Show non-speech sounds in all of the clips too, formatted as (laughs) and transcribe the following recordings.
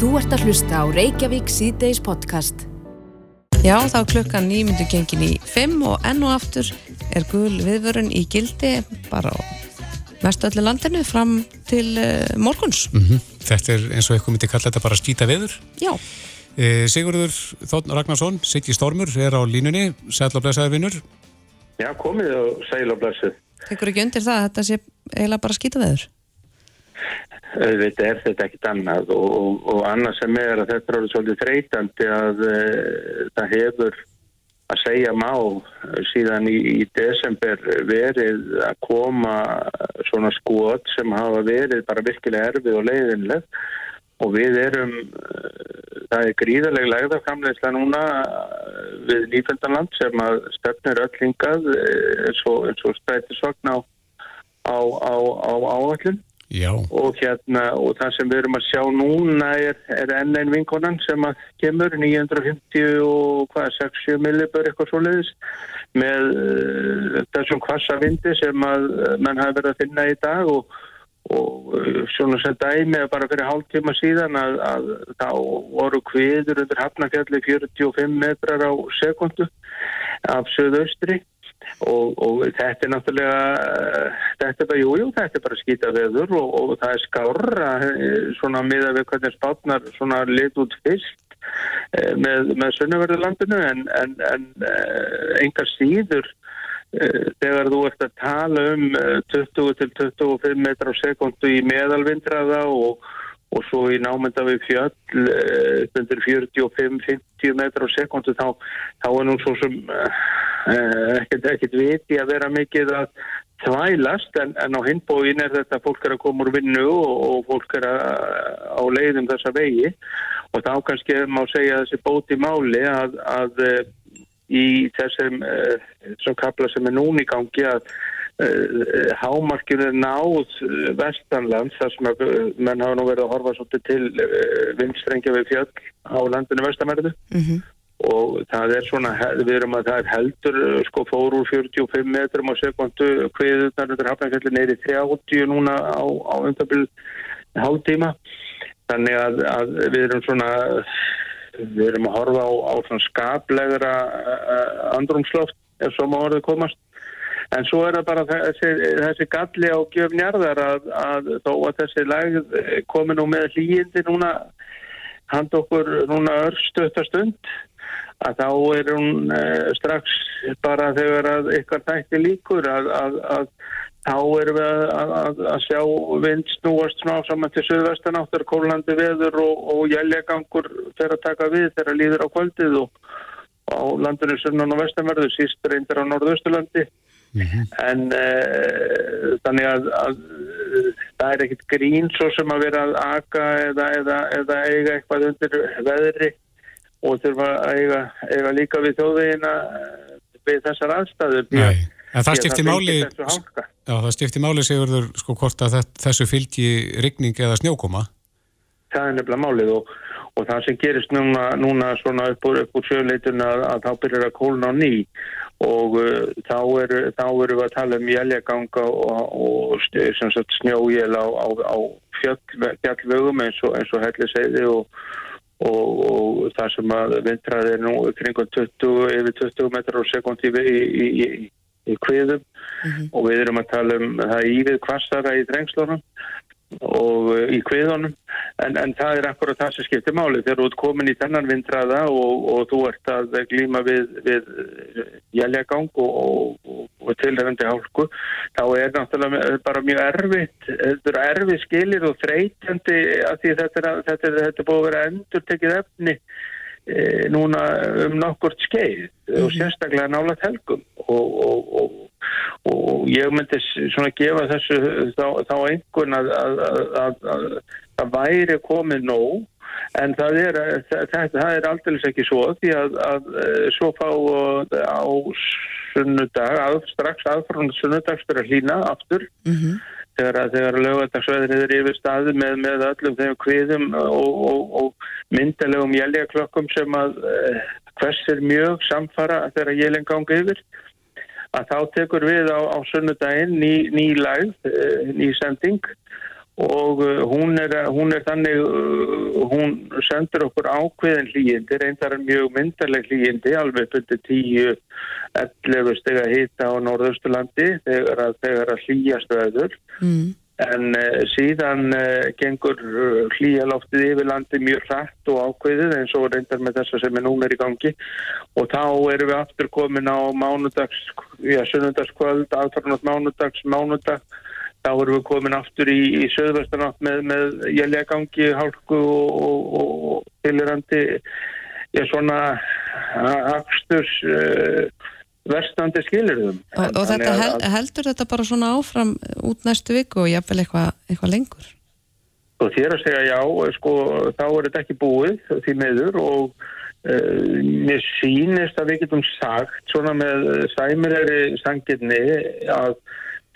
Þú ert að hlusta á Reykjavík síðdeis podcast. Já, þá klukkan nýmyndu gengin í 5 og enn og aftur er gul viðvörun í gildi bara á mestu öllu landinu fram til uh, morguns. Mm -hmm. Þetta er eins og eitthvað myndi kalla þetta bara skýta veður. Já. E, Sigurður Þórn Ragnarsson, Siggi Stormur, er á línunni, sæl og blessaður vinnur. Já, komið og sæl og blessuð. Tekur ekki undir það að þetta sé eiginlega bara skýta veður? Þetta er þetta ekkit annað og, og, og annað sem er að þetta er svolítið þreytandi að e, það hefur að segja má síðan í, í desember verið að koma svona skot sem hafa verið bara virkilega erfið og leiðinleg. Og við erum, það er gríðarlega legðarframleysla núna við Nýfjöldanland sem að stefnir öll hingað eins og, og strætisvagn á, á, á, á áallin Já. og hérna og það sem við erum að sjá núna er, er enn einn vinkonan sem að kemur 950 og hvað 60 millibur eitthvað svo leiðis með uh, þessum kvassa vindi sem að uh, mann hafi verið að finna í dag og, og uh, svona sem dæmi að bara fyrir hálf tíma síðan að, að þá voru kviður undir hafnafjalli 45 metrar á sekundu af söðaustri Og, og þetta er náttúrulega þetta er bara, jújú, jú, þetta er bara skýta veður og, og það er skára svona miða við hvernig spátnar svona lit út fyrst eh, með, með sunnaverðurlandinu en, en, en enga síður eh, þegar þú ert að tala um 20 til 25 metrar á sekundu í meðalvindraða og og svo í námynda við fjöll undir 45-50 metrar á sekundu þá, þá er nú svo sem ekkert, ekkert viti að vera mikið að þvælast en, en á hinbóin er þetta fólk er að koma úr vinnu og, og fólk er að, á leiðum þessa vegi og þá kannski má segja þessi bóti máli að, að í þessum, þessum kapla sem er núni gangi að hámarkinu náð vestanlands þar sem að menn hafa nú verið að horfa svolítið til vindstrengja við fjöll á landinu vestamærðu Mm -hmm. Og það er svona, við erum að það er heldur sko fór úr 45 metrum á sekundu hviðunar undir hafnafjalli neyri 30 núna á, á undabil hálftíma. Þannig að, að við erum svona við erum að horfa á, á svona skaplegra uh, andrumsloft ef svo má orðið komast. En svo er það bara þessi, þessi galli á gjöfnjarðar að, að þó að þessi lag komi nú með hlýjindi núna hand okkur núna örstutastund að þá er hún eh, strax bara þegar að ykkar þætti líkur að, að, að þá erum við að, að sjá vind snúast smá saman til söðvestanáttar, kólandi veður og, og jæljagangur fyrir að taka við þegar líður á kvöldið og á landinu sunnan og vestanverðu, síst reyndir á norðausturlandi Mm -hmm. en uh, þannig að, að það er ekkit grín svo sem að vera að aka eða, eða, eða eiga eitthvað undir veðri og þurfa að eiga, eiga líka við þjóðveginna við þessar aðstæður. Nei, en það stifti máli já, það stifti máli segurður sko hvort að þessu fylgi rigning eða snjókoma. Það er nefnilega málið og, og það sem gerist núna, núna svona upp úr, úr sjöleitun að, að þá byrjar að kólna á ný. Og uh, þá eru er við að tala um jæljaganga og, og snjójél á, á, á fjallvögum eins og, og helliseiði og, og það sem að vintraði er nú kring 20, yfir 20 metrar á sekundi í, í, í, í kviðum mm -hmm. og við erum að tala um það ívið kvassara í drengslunum og uh, í kviðunum. En, en það er akkurat það sem skiptir máli. Þegar þú ert komin í þennan vindraða og, og þú ert að glýma við, við jæljagang og, og, og tilhengandi hálku þá er náttúrulega bara mjög erfitt þetta er erfið skilir og þreytandi að því þetta er, þetta er, þetta er búið að vera endur tekið efni núna um nokkurt skeið og sérstaklega nála telgum og og ég myndi svona gefa þessu þá, þá einhvern að, að, að, að það væri komið nóg. En það er, er aldrei ekki svo því að svo fá á sunnudag strax aðfram sunnudags fyrir að hlýna aftur. Mm -hmm. Þegar, þegar lögadagsveðrið er yfir staði með, með öllum þeim kviðum og, og, og myndalegum jæljaklokkum sem að hversir mjög samfara þegar jælinn gangi yfir að þá tekur við á, á sunnudaginn ný, ný læð, eh, ný sending og uh, hún er, hún er þannig, uh, hún sendur okkur ákveðin hlýjindi, reyndar mjög myndarleg hlýjindi, alveg fyrir 10-11 steg að hýta á Norðausturlandi þegar að, þegar að hlýjast veður. Mm. En síðan gengur hlýjaloftið yfir landi mjög hrætt og ákveðið eins og reyndar með þess að sem er núna er í gangi og þá erum við aftur komin á mánudags, já, sunnundagskvöld, aðfarnátt mánudags, mánudag þá erum við komin aftur í, í söðvestanátt með, með jæljagangi, hálku og, og, og tilirandi ég svona afsturs uh, verstandi skilirðum. Og, og þetta held, heldur þetta bara svona áfram út næstu viku og jáfnvel eitthvað eitthva lengur? Og þér að segja já, sko, þá er þetta ekki búið því meður og uh, mér sínist að við getum sagt svona með sæmilegri sangirni að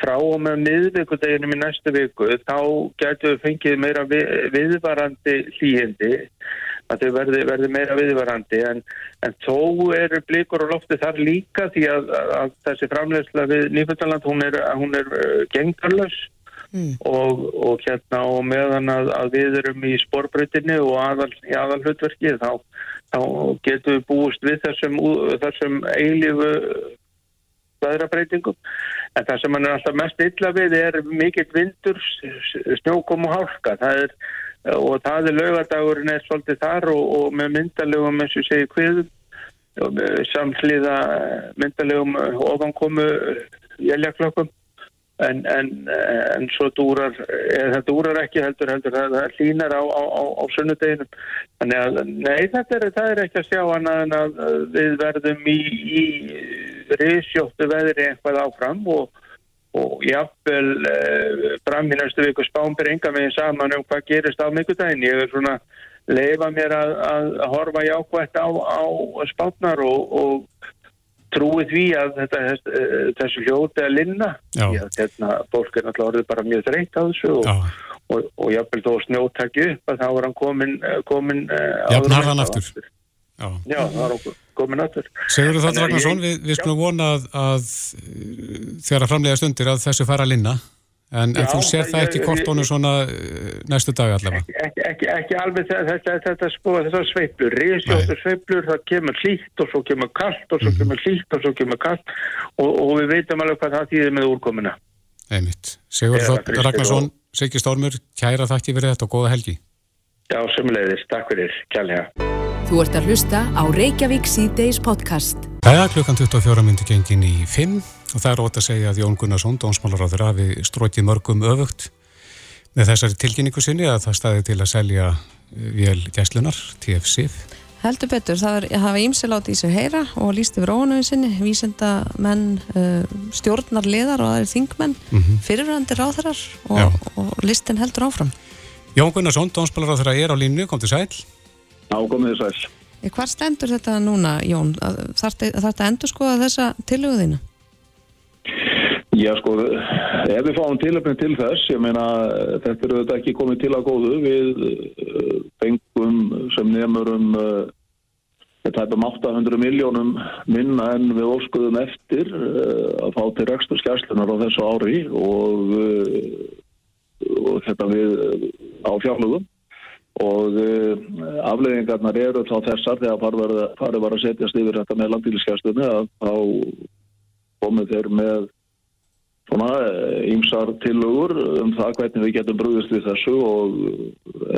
frá og með miðvíkudeginum í næstu viku þá getur við fengið meira viðvarandi hlýjindi að þau verði, verði meira viðvarandi en, en þó eru blikur og lofti þar líka því að, að þessi framlegsla við Nýfjöldaland hún er, er uh, gengarlös mm. og, og hérna og meðan að, að við erum í spórbreytinni og aðal, í aðal hlutverki þá, þá getur við búist við þessum, þessum eilífu veðrabreitingum en það sem hann er alltaf mest illa við er mikill vindur, snjókom og hálka. Það er, og það er laugadagurinn er svolítið þar og, og með myndalegum eins og segju kviðum. Samsliða myndalegum ofankomu jæljaklokkum en, en, en svo dúrar það dúrar ekki heldur heldur það, það hlínar á, á, á, sunnudeginum. Þannig að nei þetta er, er ekki að sjá hann að við verðum í, í risjóttu veðri eitthvað áfram og, og jáfnvel eh, fram í næstu viku spámbir enga meginn saman um hvað gerist á mikudaginn ég er svona leifa mér að, að horfa jákvæmt á, á spátnar og, og trúið því að þetta, þessu hljóti að linna. Því að hérna, fólk er náttúrulega orðið bara mjög þreytt á þessu og, og, og, og jáfnvel þó snjóttakju upp að þá er hann komin, eh, komin eh, Jafn harðan aftur. Já, Já þá er hann komin aftur. Segur þú það Ragnarsson, við, við skulum vona að, að þegar að framlega stundir að þessu fara að linna En, Já, en þú sér það ekki kortónu svona eh, næstu dag allavega? Ekki, ekki, ekki alveg þetta, þetta spóða þessar sveiplur, riðsjóttur sveiplur, það kemur hlýtt og svo kemur kallt og svo mm. kemur hlýtt og svo kemur kallt og, og við veitum alveg hvað það þýðir með úrkomina. Einmitt. Sigur Þótt Ragnarsson, Siggi Stórmur, kæra þakki fyrir þetta og góða helgi. Já, sömulegðis, takk fyrir, kjærlega. Þú ert að hlusta á Reykjavík C-Days podcast. Það er klukkan 24 myndi gengin í 5 og það er ótt að segja að Jón Gunnarsson, dónsmálaráður, hafi strókið mörgum öfugt með þessari tilkynningu sinni að það staði til að selja eh, vél gæslunar, TFC. Heldur betur, það hafa ímselátt í sig heyra og líst yfir ónuðin sinni, vísenda menn, uh, stjórnar liðar og aðeins þingmenn, mm -hmm. fyrirværandir ráðherrar og, og listin heldur áfram. Jón Gunnarsson, dónsmálaráður, er á línu, kom til sæl. Já, komið til sæl. Hvað stendur þetta núna, Jón? Þarf þetta endur skoða þessa tilöguðina? Já sko, ef við fáum tilöfning til þess, ég meina þetta eru þetta ekki komið til að góðu. Við uh, fengum sem nefnur um þetta uh, um 800 miljónum minna en við óskuðum eftir uh, að fá til rekstur skjærslunar á þessu ári og, og þetta við á fjárlugum og afleggingarnar eru þá þessar þegar farið var að setjast yfir þetta með landíliskjærstunni að þá komið þeir með ýmsar eh, tillögur um það hvernig við getum brúðist við þessu og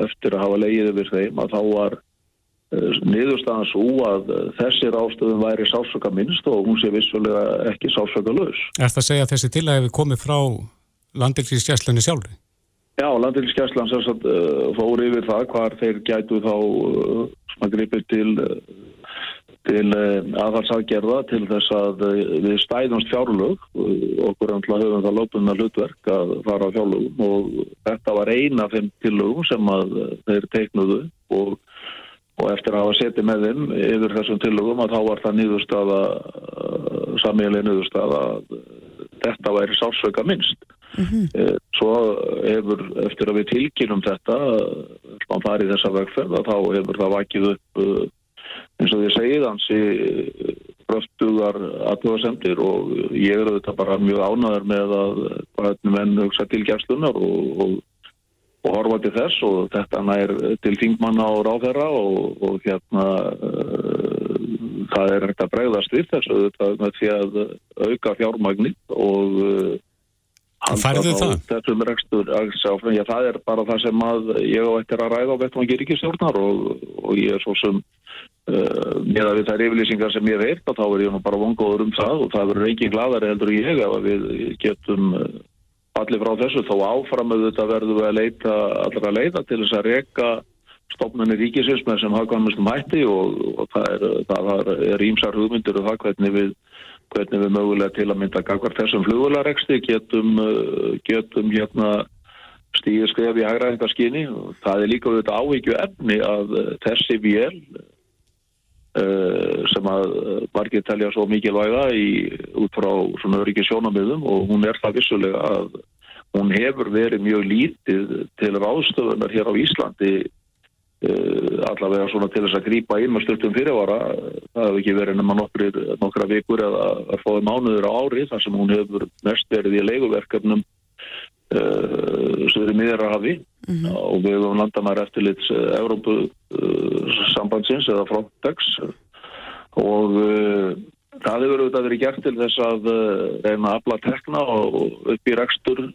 eftir að hafa leiðið við þeim að þá var eh, niðurstaðan svo að þessir ástöðum væri sásöka minnst og hún sé vissulega ekki sásöka laus. Er það að segja að þessi tillægi við komið frá landilíkskjæslunni sjálfur? Já, landilíkskjæslan eh, fór yfir það hvar þeir gætu þá svona gripið til til eh, aðhalsaðgerða til þess að eh, við stæðumst fjárlög okkur höfum það lópun með hlutverk að fara á fjárlögum og þetta var eina af þeim tillögum sem að eh, þeir teiknuðu og, og eftir að hafa setið með þeim yfir þessum tillögum að þá var það nýðurstaða samílega nýðurstaða að þetta væri sálsveika minnst mm -hmm. svo hefur eftir að við tilkynum þetta mann farið þessa vegferð að þá hefur það vakið upp eins og því segið hansi röftugar aðtöðasemtir og ég er þetta bara mjög ánæður með að hvernig menn hugsa til gæslunar og, og og horfa til þess og þetta nær til þingmanna og ráðherra og, og hérna uh, það er hægt að bregðast við þessu með því að auka fjármagnit og uh, Færðu það? Rekstur, já, það er bara það sem að ég á eftir að ræða á vettvangi ríkistjórnar og, og ég er svo sem uh, með að við þær yfirlýsingar sem ég veit að þá er ég nú bara vongóður um það og það verður ekki gladari heldur ég ef við getum uh, allir frá þessu. Þó áframuðu þetta verður við að leita allra leita til þess að reyka stofnunni ríkisins með sem hafðkvæmustum hætti og, og það er, það er ímsar hugmyndir og um það hvernig við hvernig við mögulega til að mynda gagvar þessum flugulareksti getum, uh, getum hérna stíðu skref í hægraðingarskinni og það er líka auðvitað áhyggju efni að þessi vél sem að margir telja svo mikilvæga í, út frá svona öryggi sjónamöðum og hún er það vissulega að hún hefur verið mjög lítið til ráðstöðunar hér á Íslandi Uh, allavega svona til þess að grýpa inn með stöltum fyrirvara það hefur ekki verið nema nokkra vikur eða að fóði mánuður á ári þar sem hún hefur mest verið í leiguverkefnum sem eru miðra hafi mm -hmm. og við hefum landamæri eftirlits Európu sambandsins eða Frontex. Og uh, það hefur auðvitað verið gert til þess að uh, reyna að afla tekna og upp í rekstur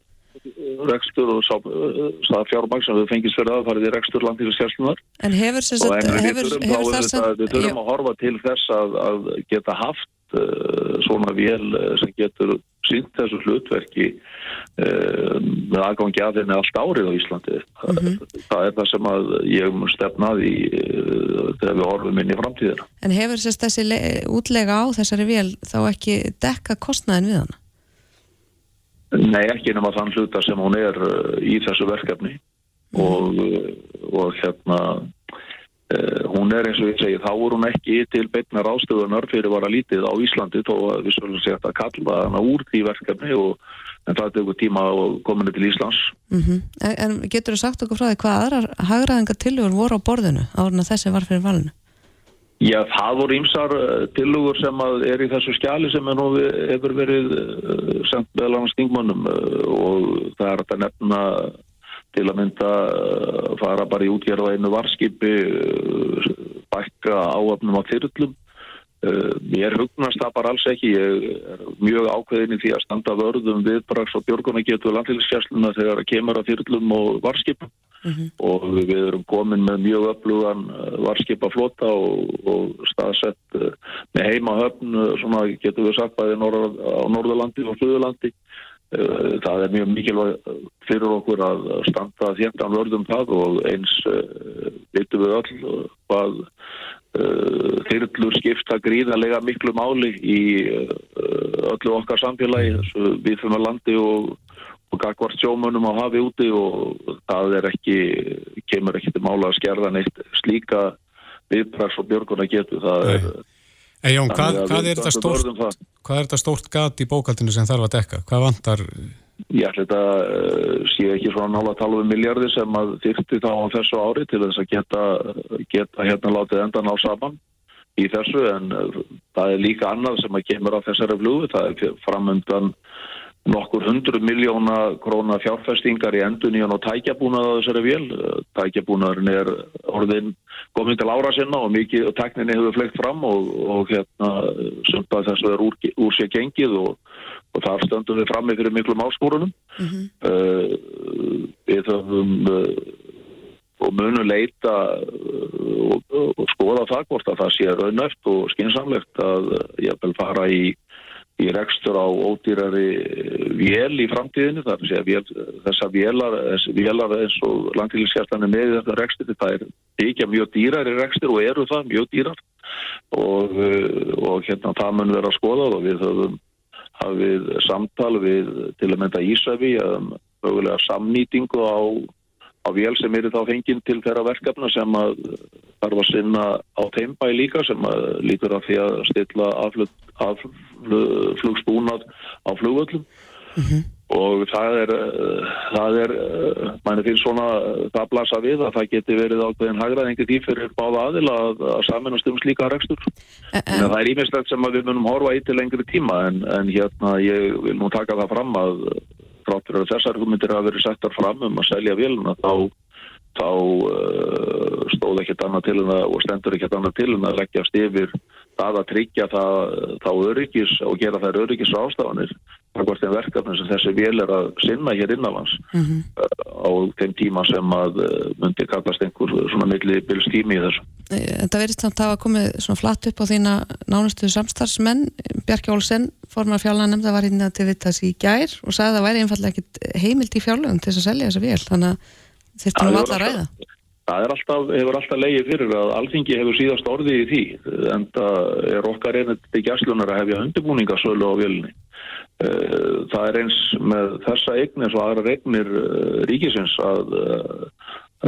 rekstur og það fjármang sem við fengist fyrir að farið í rekstur landífiskerslunar En hefur þess að við þurfum að horfa til þess að, að geta haft uh, svona vél uh, sem getur sínt þessu hlutverki uh, með aðgangi að þenni allt árið á Íslandi mm -hmm. það er það sem að ég mun stefnaði uh, þegar við horfum inn í framtíðina En hefur að þessi útlega á þessari vél þá ekki dekka kostnæðin við hana? Nei, ekki nema þann hluta sem hún er uh, í þessu verkefni mm. og, uh, og hérna hún er eins og ég segi, þá er hún ekki til beitnar ástöðunar fyrir vara lítið á Íslandi þó að við svolítið segja að kalla hana úr því verkefni og en það er eitthvað tíma að koma til Íslands. Mm -hmm. En, getur þú sagt okkur frá því hvað aðrar hagraðingar tilur voru á borðinu árun að þessi var fyrir valinu? Já, það voru ímsar eh, tilugur sem er í þessu skjali sem er nú hefur verið eh, sendt meðal annars stingmannum eh, og það er að nefna til að mynda fara bara í útgerð á einu varskipi, bækka áöfnum á þyrllum. Mér hugnast það bara alls ekki. Ég er mjög ákveðin í því að standa vörðum viðbrags og björguna getur landhildskjæsluna þegar kemur að þyrllum og varskipum mm -hmm. og við erum komin með mjög öflugan eh, varskipaflota og, og staðsett eh, með heimahöfn, eh, svona getur við sagt bæði á Norðurlandi og Suðurlandi. Það er mjög mikilvæg fyrir okkur að standa þjentan vörðum það og eins vitum við öll hvað þyrllur skipta gríðarlega miklu máli í öllu okkar samfélagi, við fyrir með landi og og gagvart sjómunum á hafi úti og það er ekki, kemur ekki til mála að skerða neitt slíka viðpraks og björguna getur. Það er, Ei, Jón, hvað, hvað, er stórt, hvað er þetta stórt gat í bókaldinu sem þarf að dekka? Hvað vantar? Ég ætla þetta uh, sé ekki svona nála að tala um miljardi sem að þyrti þá á þessu ári til þess að geta, geta hérna látið endan á saman í þessu en uh, það er líka annað sem að kemur á þessari flugu, það er framöndan nokkur hundru miljóna króna fjárfestingar í enduníun og tækjabúnað á þessari vél. Tækjabúnaðurinn er orðin komin til ára sinna og mikið og tekninni hefur fleikt fram og, og hérna sömpa þess að það er úr, úr sér gengið og, og þar stöndum við fram með fyrir miklu máskórunum. Mm -hmm. uh, við höfum uh, og munum leita og, og skoða það hvort að það sé raunöft og skinsamlegt að ég vil fara í í rekstur á ódýrari eh, vél í framtíðinu þar að segja þessar vélar, vélar eins og langtíðilskjastan er með þetta rekstur það er ekki mjög dýrar í rekstur og eru það mjög dýrar. Og, eh, og hérna það mun vera að skoða og við höfum hafið samtal við til að mynda Ísafi um mögulega samnýtingu á á vél sem eru þá fenginn til þeirra verkefna sem að þarf að sinna á teimbæ líka sem að líkur af því að stilla afflugsbúnað á flugvöllum. Mm -hmm. og það er það er, mænir fyrir svona það blasa við að það geti verið ákveðin hagraðingi því fyrir báða aðil að, að saminast um slíka rekstur. En, en það er ímislegt sem að við munum horfa í til lengri tíma en, en hérna ég vil nú taka það fram að fráttur að þessar hugmyndir hafa verið settar fram um að selja véluna þá, þá uh, stóð ekkert annað til en að og stendur ekkert annað til en að leggjast yfir það að tryggja það, þá öryggis og gera þær öryggis ástafanir hvort þeim verkefni sem þessi vél er að sinna hér innanlands mm -hmm. á þeim tíma sem að uh, myndi kallast einhver svona milli bilstími í þessu. Þetta verðist samt að hafa komið svona flatt upp á þína nánustu samstarfsmenn, Bjarki Olsen formar fjárlanemnda var hérna til vittas í gær og sagði að það væri einfallega ekkit heimild í fjárlögum til þess að selja þessa vél þannig að þurftum við alla að ræða. Það alltaf, hefur alltaf leiðið fyrir að alþingi hefur síðast orðið í því en það er okkar einnig til gæslunar að hefja undirbúningasölu á vélni. Eh, það er eins með þessa eignir og aðra eignir eh, ríkisins að eh,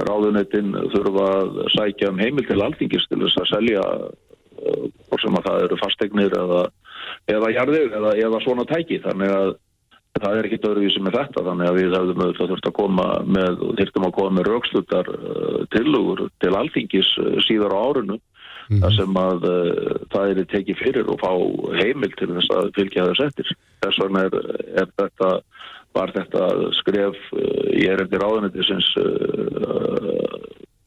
ráðunetinn þurfa að sækja um heimil til alþingis til þess að selja hvort sem að það eru fasteignir eða, eða jarðir eða, eða svona tæki þannig að það er ekkit öðruvísi með þetta þannig að við hefðum auðvitað þurft að koma með, þurftum að koma með raukslutar uh, tilugur til alþingis uh, síðar á árinu mm. þar sem að uh, það er tekið fyrir og fá heimil til þess að fylgja þess eftir. Þess vegna er, er þetta, var þetta skref í erendi ráðanættisins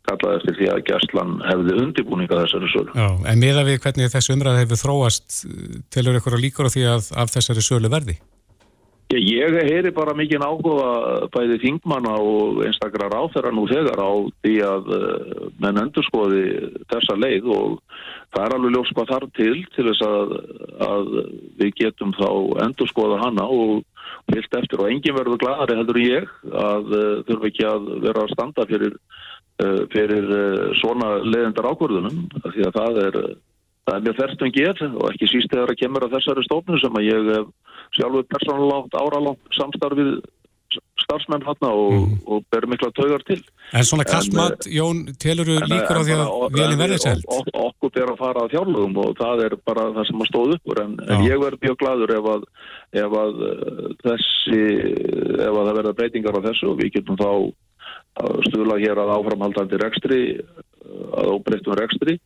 kallaði eftir því að Gæslan hefði undirbúninga þessari sölu. Já, en miða við hvernig þessu umræð hefur þróast, telur ykkur að líkur á því að af þessari sölu verði? Ég heyri bara mikið áhuga bæði þingmanna og einstakra ráþæra nú þegar á því að uh, menn endur skoði þessa leið og það er alveg ljós hvað þarf til til þess að, að við getum þá endur skoða hana og vilt eftir. Og engin verður glæðari heldur ég að uh, þurfa ekki að vera að standa fyrir, uh, fyrir svona leiðendar ákvörðunum því að það er Það er mjög ferstum gerð og ekki síst þegar að kemur að þessari stofnum sem að ég sjálfur persónulátt áralátt samstarfið starfsmenn hann og, mm. og ber mikla taugar til. En svona kastmat, Jón, telur þú líkur á því að velin verði selt? Ok, okkur ber að fara að þjálfum og það er bara það sem að stóð uppur en, en ég verð mjög gladur ef að, ef að þessi, ef að það verða breytingar á þessu og við getum þá stuðla hér að áframhaldandi rekstri að óbreyttum rekstri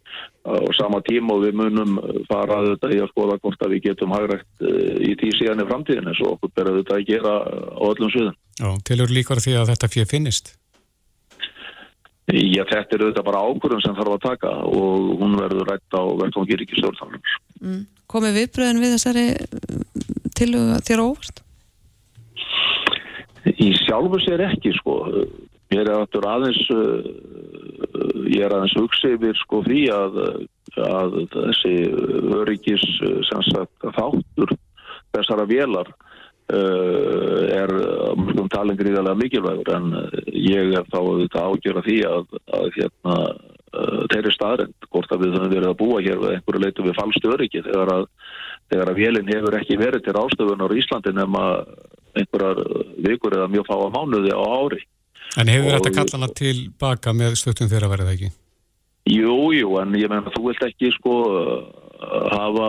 og sama tíma og við munum fara að þetta í að skoða hvort að við getum hagrægt eh, í tí síðan í framtíðin eins og okkur berður þetta að gera á öllum suðum. Já, tilur líkar því að þetta fyrir finnist? Já, þetta er auðvitað bara ákvörðum sem þarf að taka og hún verður rætt á verðtóngir ekki stjórnarnar. Mm. Komið viðbröðin við þessari til þér óvart? Í sjálfu sér ekki, sko. Mér er aftur aðeins uh, ég er aðeins hugsið yfir sko því að, að þessi öryggis sagt, þáttur þessara vélar uh, er mjög talin gríðarlega mikilvægur. En ég er þá að ágjöra því að, að hérna, uh, þeirri staðrind hvort að við höfum verið að búa hér við einhverju leitu við falstu öryggi þegar að, þegar að vélinn hefur ekki verið til ástöfunar í Íslandi nema einhverjar vikur eða mjög fáa mánuði á ári En hefur þetta kalla hana tilbaka með stöttum þeirra verið það ekki? Jú, jú, en ég menna þú vilt ekki sko hafa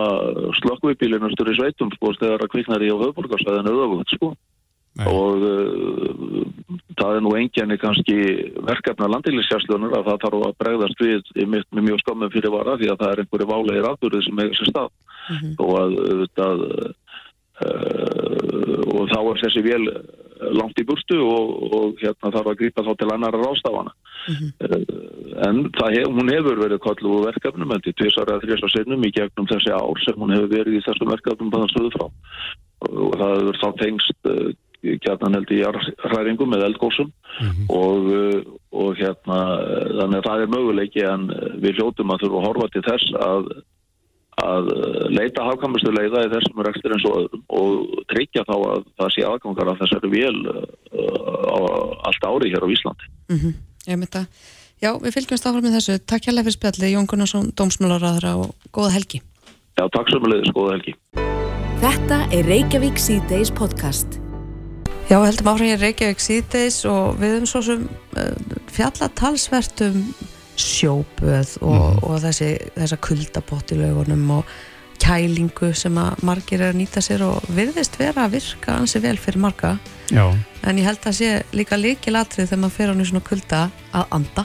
slökkvipílinustur í sveitum sko þegar að kviknar í á höfburgarsæðinu auðvöld sko Nei. og uh, það er nú enginni kannski verkefna landinlýsjárslunur að það þarf að bregðast við með mjög skamum fyrir vara því að það er einhverju válegir aðbúrið sem eiga sér stað mm -hmm. og að það uh, og þá er þessi vel langt í burtu og, og hérna þarf að grípa þá til annara rástafana mm -hmm. en hef, hún hefur verið kollu úr verkefnum en til tvisar eða þrjast á sinnum í gegnum þessi ár sem hún hefur verið í þessum verkefnum bæðan stöðu frá og það hefur þá tengst hérna held í hræringum með eldgósum mm -hmm. og, og hérna þannig að það er möguleiki en við hljóttum að þurfa að horfa til þess að að eh, leita hafkamastu leiða í þessum rekstur eins og öðrum og tryggja þá að það sé aðgangar af þessari vél uh, á allt ári hér á Íslandi. Mm -hmm. Ég myndi að, já, við fylgjumst áfram með þessu. Takk hjálpa fyrir spjalli, Jón Gunnarsson, Dómsmálaráðara og góða helgi. Já, takk sömulegis, góða helgi. Þetta er Reykjavík C-Days podcast. Já, heldum áfram hér Reykjavík C-Days og við höfum svo sem uh, fjallatalsvertum sjóböð og, mm. og þessi, þessa kuldapott í laugunum og kælingu sem að margir er að nýta sér og virðist vera að virka ansi vel fyrir marga Já. en ég held að sé líka líkil atrið þegar maður fer á nýjum svona kulda að anda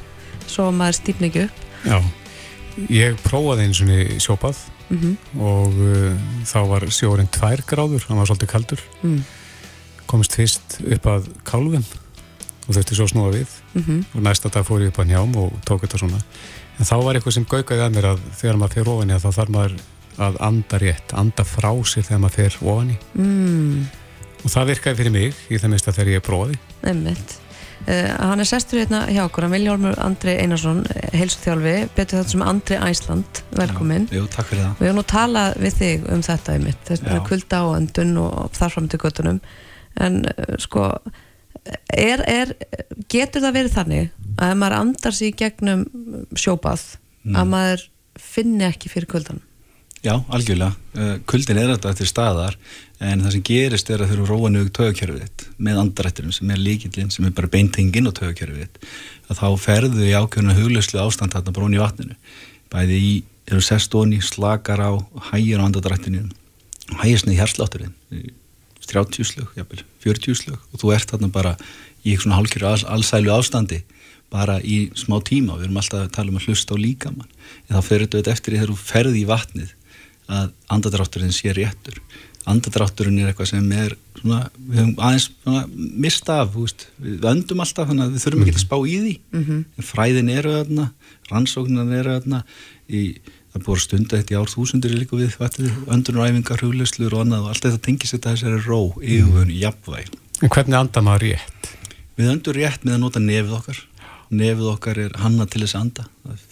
(laughs) svo að maður stýpni ekki upp Já, ég prófaði eins og sjóbað mm -hmm. og uh, þá var sjórin tvær gráður, hann var svolítið kaldur mm. komist fyrst upp að kálfum og þurfti svo snúa við. Mm -hmm. og næsta dag fór ég upp að njám og tók þetta svona. En þá var eitthvað sem gaugaði að mér að þegar maður fer ofan í þá þarf maður að anda rétt, anda frá sér þegar maður fer ofan í. Mm. og það virkaði fyrir mig í það minnst að þegar ég er bróði Einmitt. Uh, hann er sestur hérna hjá okkur, hann Viljálmur Andri Einarsson, heilsuþjálfi. Betur þetta sem Andri Æsland, velkomin Já, jú, takk fyrir það. Við höfum nú talað við þig um þetta einmitt, þess að kulda á öndun og þarfram til göttunum en uh, sko er, er, getur það verið þannig að ef maður andar sér í gegnum sjópað mm. að maður finni ekki fyrir kuldan Já, algjörlega. Uh, kuldin er þetta til staðar en það sem gerist er að þau eru róan auðvitað tögakjörfið með andarætturum sem er líkillinn sem er bara beintenginn á tögakjörfið að þá ferðu í ákjörna huglauslu ástand þarna brún í vatninu. Bæði í, eru sestóni, slakar á, hægir á andarættinu, hægir snið hérslátturinn 30 slög, jafnvel, 40 slög og þú ert þarna bara í eitthvað svona hálkjör all, allsælu ástandi bara í smá tíma, við erum alltaf að tala um að hlusta á líkamann, en þá fyrir þetta eftir þegar þú ferði í vatnið að andadrátturinn sé réttur. Andadrátturinn er eitthvað sem er svona, við höfum aðeins svona, mista af, veist, við öndum alltaf þannig að við þurfum ekki að spá í því. Mm -hmm. fræðin eru þarna, rannsóknan eru þarna í það er búin stunda eitt í ár þúsundir líka við öndunaræfingar, hugleslur og annað og allt þetta tengis þetta þessari ró yfirvöðun, jafnvæg. En hvernig andar maður rétt? Við öndur rétt með að nota nefið okkar nefið okkar er hanna til þess að anda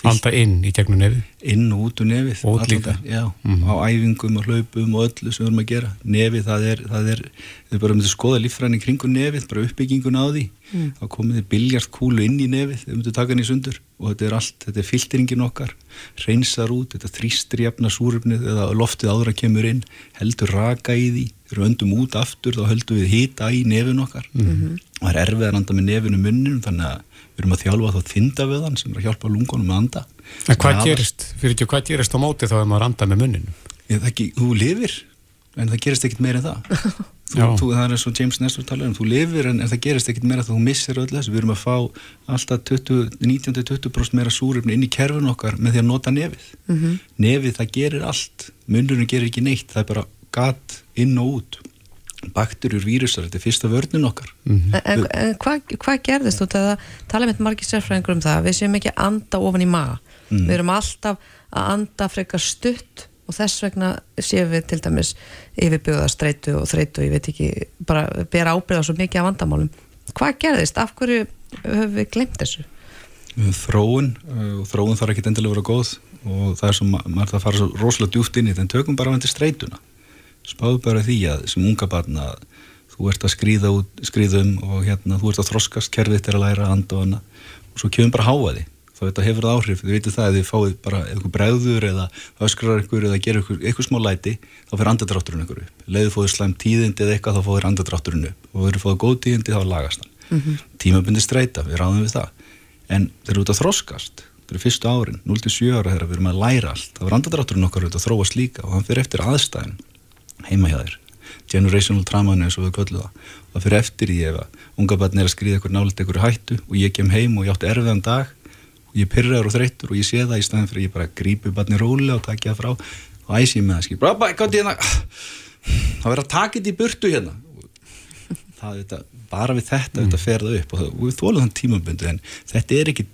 Anda inn í gegnum nefið? Inn og út úr nefið Og út líka? Já, mm á æfingum og hlaupum og öllu sem við erum að gera Nefið það er, það er þið bara myndið skoða líffræni kringun nefið bara uppbyggingun á því mm. þá komið þið biljart kúlu inn í nefið þið myndið taka hann í sundur og þetta er allt þetta er filteringin okkar, reynsar út þetta þrýstir jafna súröfnið eða loftið áður að kemur inn, heldur raka í því. Þegar við öndum út aftur þá höldum við hita í nefin okkar. Mm -hmm. og það er erfið að anda með nefinu munninum þannig að við erum að þjálfa þá þindavöðan sem er að hjálpa lungunum að anda. En hvað Sem gerist, fyrir því hvað gerist á móti þá að maður anda með munninum? Ég, það ekki, þú lifir, en það gerist ekkit meira en það (laughs) þú, þú, það er eins og James Nestor talar um, þú lifir en, en það gerist ekkit meira þú missir öll þessu, við erum að fá alltaf 19-20% meira súröfni inn í kerfun okkar með því að nota nefið. Mm -hmm. nefið það gerir allt. Munnurinn gerir ekki neitt, það er bara gat inn og út. Bakterjur, vírusar, þetta er fyrsta vörnum okkar. Mm -hmm. En, en hvað hva gerðist þú þegar tala með margir sérfræðingur um það? Við séum ekki að anda ofan í maga. Mm. við erum alltaf að anda frekar stutt og þess vegna séum við til dæmis yfirbjóða streitu og þreitu ég veit ekki, bara bera ábyrða svo mikið af vandamálum. Hvað gerðist, af hverju höfum við glemt þessu? Þróun, og þróun þarf ekki endilega að vera góð. Og það er svo, maður það fara svo rosalega djúft inn í þetta. En tökum bara vendir streituna. Spáðu bara því að sem unga barna þú ert að skrýða, um og hérna þú ert að þroskast, kerfið til að læra að anda og hana og svo kemur bara háa því þá þetta hefur það áhrif, þið veitir það að þið fáið bara eitthvað bregður eða öskrar ykkur eða gerir ykkur eitthvað smá læti þá fyrir andadrátturinn ykkur upp, leiðu fóður slæm tíðindi eða eitthvað þá fóður andadrátturinn upp. Og eru fóður góð tíðindi þá lagast hann. Mm -hmm. tímabundi streyta, við ráðum við það. En þeir eru út að þroskast. Þeir eru fyrstu árin, 0-7 ára þegar við erum að læra allt þá er andadrátturinn okkar út að þróast líka og hann fyrir eftir aðstæðin heima hjá þér. Generational trauma eins og við köllum það. Og fyrir eftir ég ef að unga barn er að skriða ykkur nálega ykkur hættu og ég kem heim og ég átti erfiðan dag og ég pyrraður og þreyttur og ég sé það í staðin fyrir ég bara grípi barni róli og takja það frá. Og æsi ég með það er það verður að taka þetta í burtu hérna. Það þetta bara við þetta mm. þetta ferða upp. Og, það, og við þólum þann tímabundið en þetta er ekki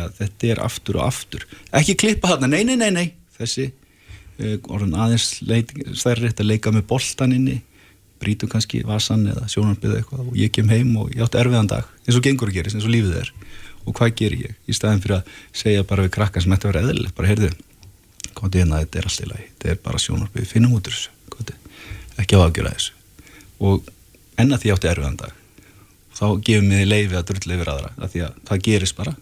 að þetta er aftur og aftur. Ekki klippa þarna, nei, nei, nei, nei. Þessi Eh, orðin aðeins stærri að leika með boltan inni. Brítu kannski vasan eða sjónarbið eitthvað og ég kem heim og ég átti erfiðan dag eins og gengur að gerist, eins og lífið er og hvað ger ég? Í staðin fyrir að segja bara við krakka sem ætti að vera eðlilegt, bara heyrðu komið til hérna, þetta er alltaf í lagi. Þetta er bara sjónarbið, finnum út úr þessu komið, ekki á aðgjöra þessu. Og enna því átti erfiðan dag þá gefum við leiði að drull yfir aðra, að að það gerist bara.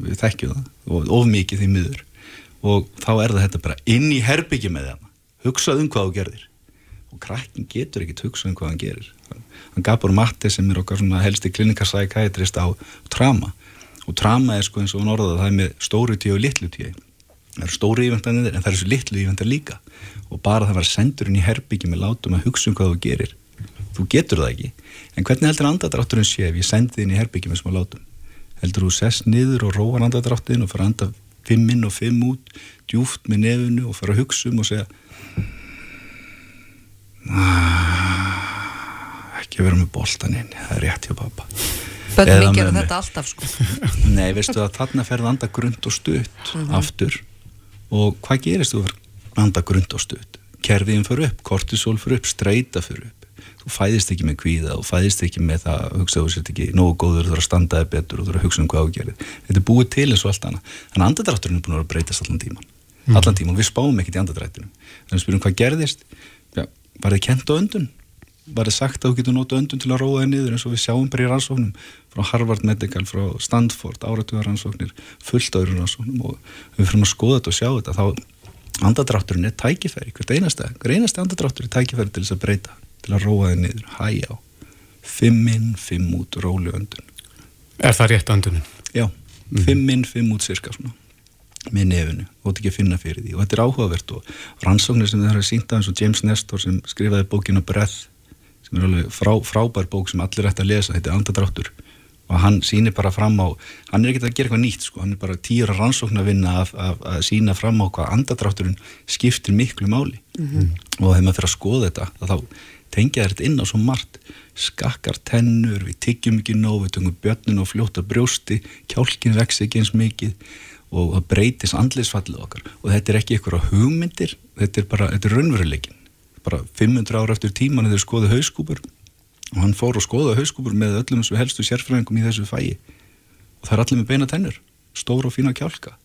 Við þekkjum það og of mikið því miður. Og þá er það þetta bara inn í herbyggi með það hugsað um hvað þú gerðir. Og krakkin getur ekkit hugsað um hvað hann gerir. Hann Gabor Matti sem er okkar helsti klinikarsækætrist á trama og trama er sko eins og hann orðaði það er með stóru tíu og litlu tíu. Það eru stóru ívendanir en það eru svo litlu ívendar líka. Og bara það var sendur inn í herbyggi með látum að hugsa um hvað þú gerir. Þú getur það ekki. En hvernig heldur andadrátturinn sé ef ég sendi þið inn í herbyggi með smá látum? Heldur þú sess niður og róar andadráttin og fara anda fimm inn og fimm út djúft með nefnu og fara að hugsa um og segja ah, ekki að vera með boltan inn, það er rétt hjá pappa Bönnum mín gera þetta alltaf sko. (laughs) Nei, veistu að þarna ferði anda grund og stutt mm -hmm. aftur. Og hvað gerist þú verður anda grund og stutt? Kerfiðin fyrir upp, kortisol fyrir upp streyta fyrir upp, þú fæðist ekki með kvíða og fæðist ekki með það hugsaðu sér ekki nógu góður, þú þarf að standaði betur og þú þarf að hugsa um hvað ágerið, þetta er búið til eins og allt annað, þannig að andadrátturinn er búin að breytast allan tíman, mm. allan tíman, við spáum ekkert í andadrættinu, þannig að við spyrjum hvað gerðist? Já, var þið kent á öndun var þið sagt að þú getur notið öndun til að róða þið niður eins og við sjáum bara í rannsóknum frá Harvard Medical, frá Stanford áratuga rannsóknir, fullt öðru rannsóknum og við fyrir að skoða þetta og sjá þetta þá andadrátturinn er tækifæri hvert einasta, hver einasta andadráttur er tækifæri til þess að breyta, til að róða þið niður hæja á, fimm inn, fimm út róli öndun Er það rétt öndunin? Já, mm. fimm inn, fimm út cirka svona með nefnu þetta ekki að finna fyrir því og þetta er áhugavert og rannsóknir sem það er að sínta eins og James Nestor sem skrifaði bókinu Breath sem er alveg frá, frábær bók sem allir ætti að lesa, þetta er andadráttur og hann sýnir bara fram á hann er ekki að gera eitthvað nýtt sko, hann er bara tíur að rannsókna vinna að, að, að sína fram á hvað andadrátturinn skiptir miklu máli. Mm -hmm. og þegar maður fyrir að skoða þetta þá tengja þetta inn á svo margt. Skakkar tennur, við tiggjum ekki nóg við tungum björnun og fljóta brjósti kjálkin vex ekki eins mikið og það breytis andlisfallið okkar. Og þetta er ekki eitthvað hugmyndir þetta er bara, þetta er raunveruleikin bara 500 ára eftir tíman þegar skoðu hauskúpur. Og hann fór og skoða hauskúpur með öllum þessu helstu sérfræðingum í þessu fæi. Og það er allir með beina tennur stóra og fína kjálka.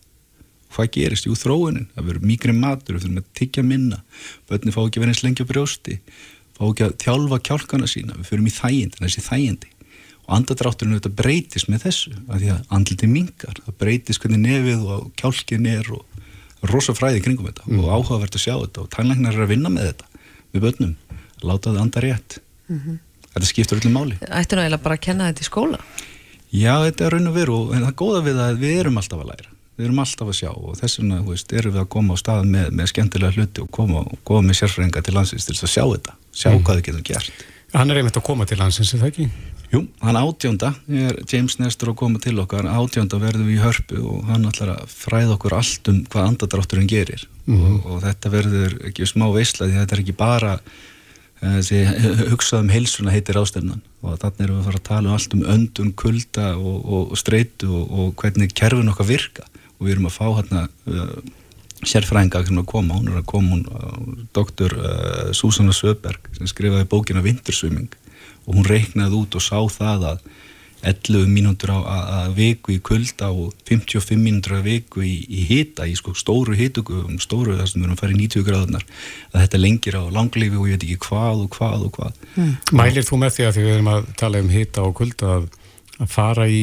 Hvað gerist? Jú þróunin, það verður mýgri matur við þurfum að tiggja minna. Börni fá ekki verið eins lengi á brjósti. Fá ekki að þjálfa kjálkana sína. Við förum í þægindi, þessi þægindi. Og andadrátturinn auðvitað breytist með þessu af því að andliti mingar það breytist hvernig nefið og kjálkin er og rosa fræði kringum þetta. Mm. og áhugavert að sjá þetta. Og tannlæknar er að vinna með þetta með börnum, láta það anda rétt mm -hmm. þetta skiptur öllum máli Ættu náðilega bara að kenna þetta í skóla? Já, þetta er raun og veru en það er góða við að við erum alltaf að læra við erum alltaf að sjá og þess vegna erum við að koma á stað með, með skemmtilega hluti og koma, koma með sérfræðinga til landsins til að sjá þetta, sjá mm. hvað við getum gert Hann er einmitt að koma til landsins, er það ekki? Jú, hann átjónda, er James Nestor að koma til okkar, átjónda verðum við í hörpu og hann ætlar að fræða okkur allt um hvað andadrátturinn gerir. Mm -hmm. og, og þetta verður ekki smá veisla því þetta er ekki bara eh, þessi (laughs) hugsaðum heilsuna heitir ástefnan. Og þannig erum við að fara að tala um allt um öndun, kulda og, og, og streitu og hvernig kerfin okkar virka. Og við erum að fá hérna uh, sérfrænga sem að koma, hún er að koma hún, uh, doktor uh, Susanna Söberg sem skrifaði bókina Vintersvimming og hún reiknaði út og sá það að 11 mínútur á viku í kulda og 55 mínútur á viku í, í hita, í sko stóru hitugum, stóru þar sem við erum að fara í 90 gráðunar að þetta lengir á langlifi og ég veit ekki hvað og hvað og hvað. Mm. Mælir þú með því að því við erum að tala um hita og kulda að, að fara í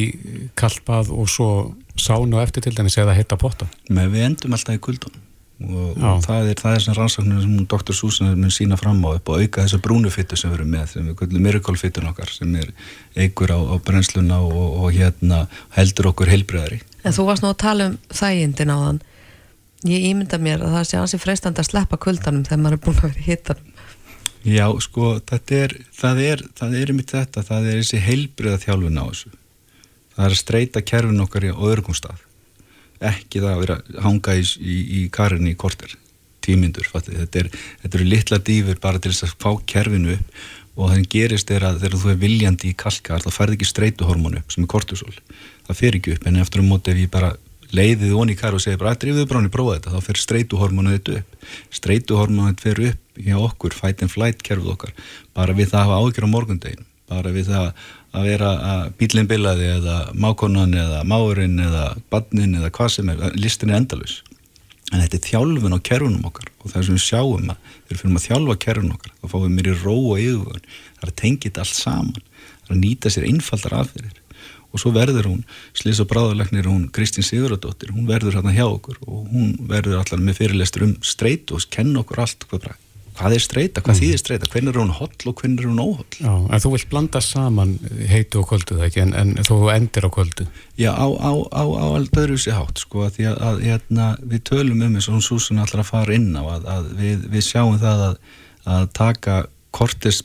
kalpað og svo sánu eftir til dæmis eða hitta potta? Með við endum alltaf í kuldunum og, og það er það er sem rannsóknir sem Dr. Susan mun sína fram á upp og auka þessa brúnufittu sem við erum með sem við kallum miracle-fittun okkar sem er eigur á, á brennsluna og, og hérna heldur okkur heilbreyðari En þú varst nú að tala um þægindin á þann ég ímynda mér að það sé ansi freistandi að sleppa kuldanum þegar maður er búin að vera hittan Já, sko, þetta er það er, það er mitt þetta, það er þessi heilbreyða þjálfun á þessu. Það er að streyta kerfin okkar í öðrugum stað ekki það að vera hanga í, í, í karinni í korter, tímyndur þetta, er, eru litla dýfur bara til þess að fá kerfinu upp og það gerist er að þegar þú er viljandi í kalkar þá færð ekki streytuhormónu upp sem er kortisol, það fer ekki upp en eftir um móti ef ég bara leiðið onni í kar og segir bara að drifðu bráni prófa þetta þá fer streytuhormónu þetta upp. Streytuhormónu þetta fer upp hjá okkur fight and flight kerfið okkar. Bara við það að hafa ágjör á morgundegin bara við það að vera að bílinn bilaði eða mákonan eða máurinn eða badnin eða hvað sem er, listin er endalus en þetta er þjálfun á kerfunum okkar og það er sem við sjáum að þegar við fyrir að þjálfa kerfunum okkar þá fáum við mér í ró og yfirvögun. Það er að tengja þetta allt saman. Það er að nýta sér einfaldar aðferðir. Og svo verður hún, Slis og Bráðarlegnir hún Kristín Sigurðardóttir, hún verður hérna hjá okkur og hún verður allar með fyrirlestur um streyt og kenna okkur allt hvað hvað er streyta, hvað mm. þýðir streyta hvernig er hún holl og hvernig er hún óholl? Já, en þú vilt blanda saman heitu og kvöldu það ekki, en, en þú endir á kvöldu Já, á, á, á, á alveg öðru sér hátt, sko, að því að, að hérna, við tölum um eins og hún Susan allar að fara inn á, að, að við, við sjáum það að, að taka kortis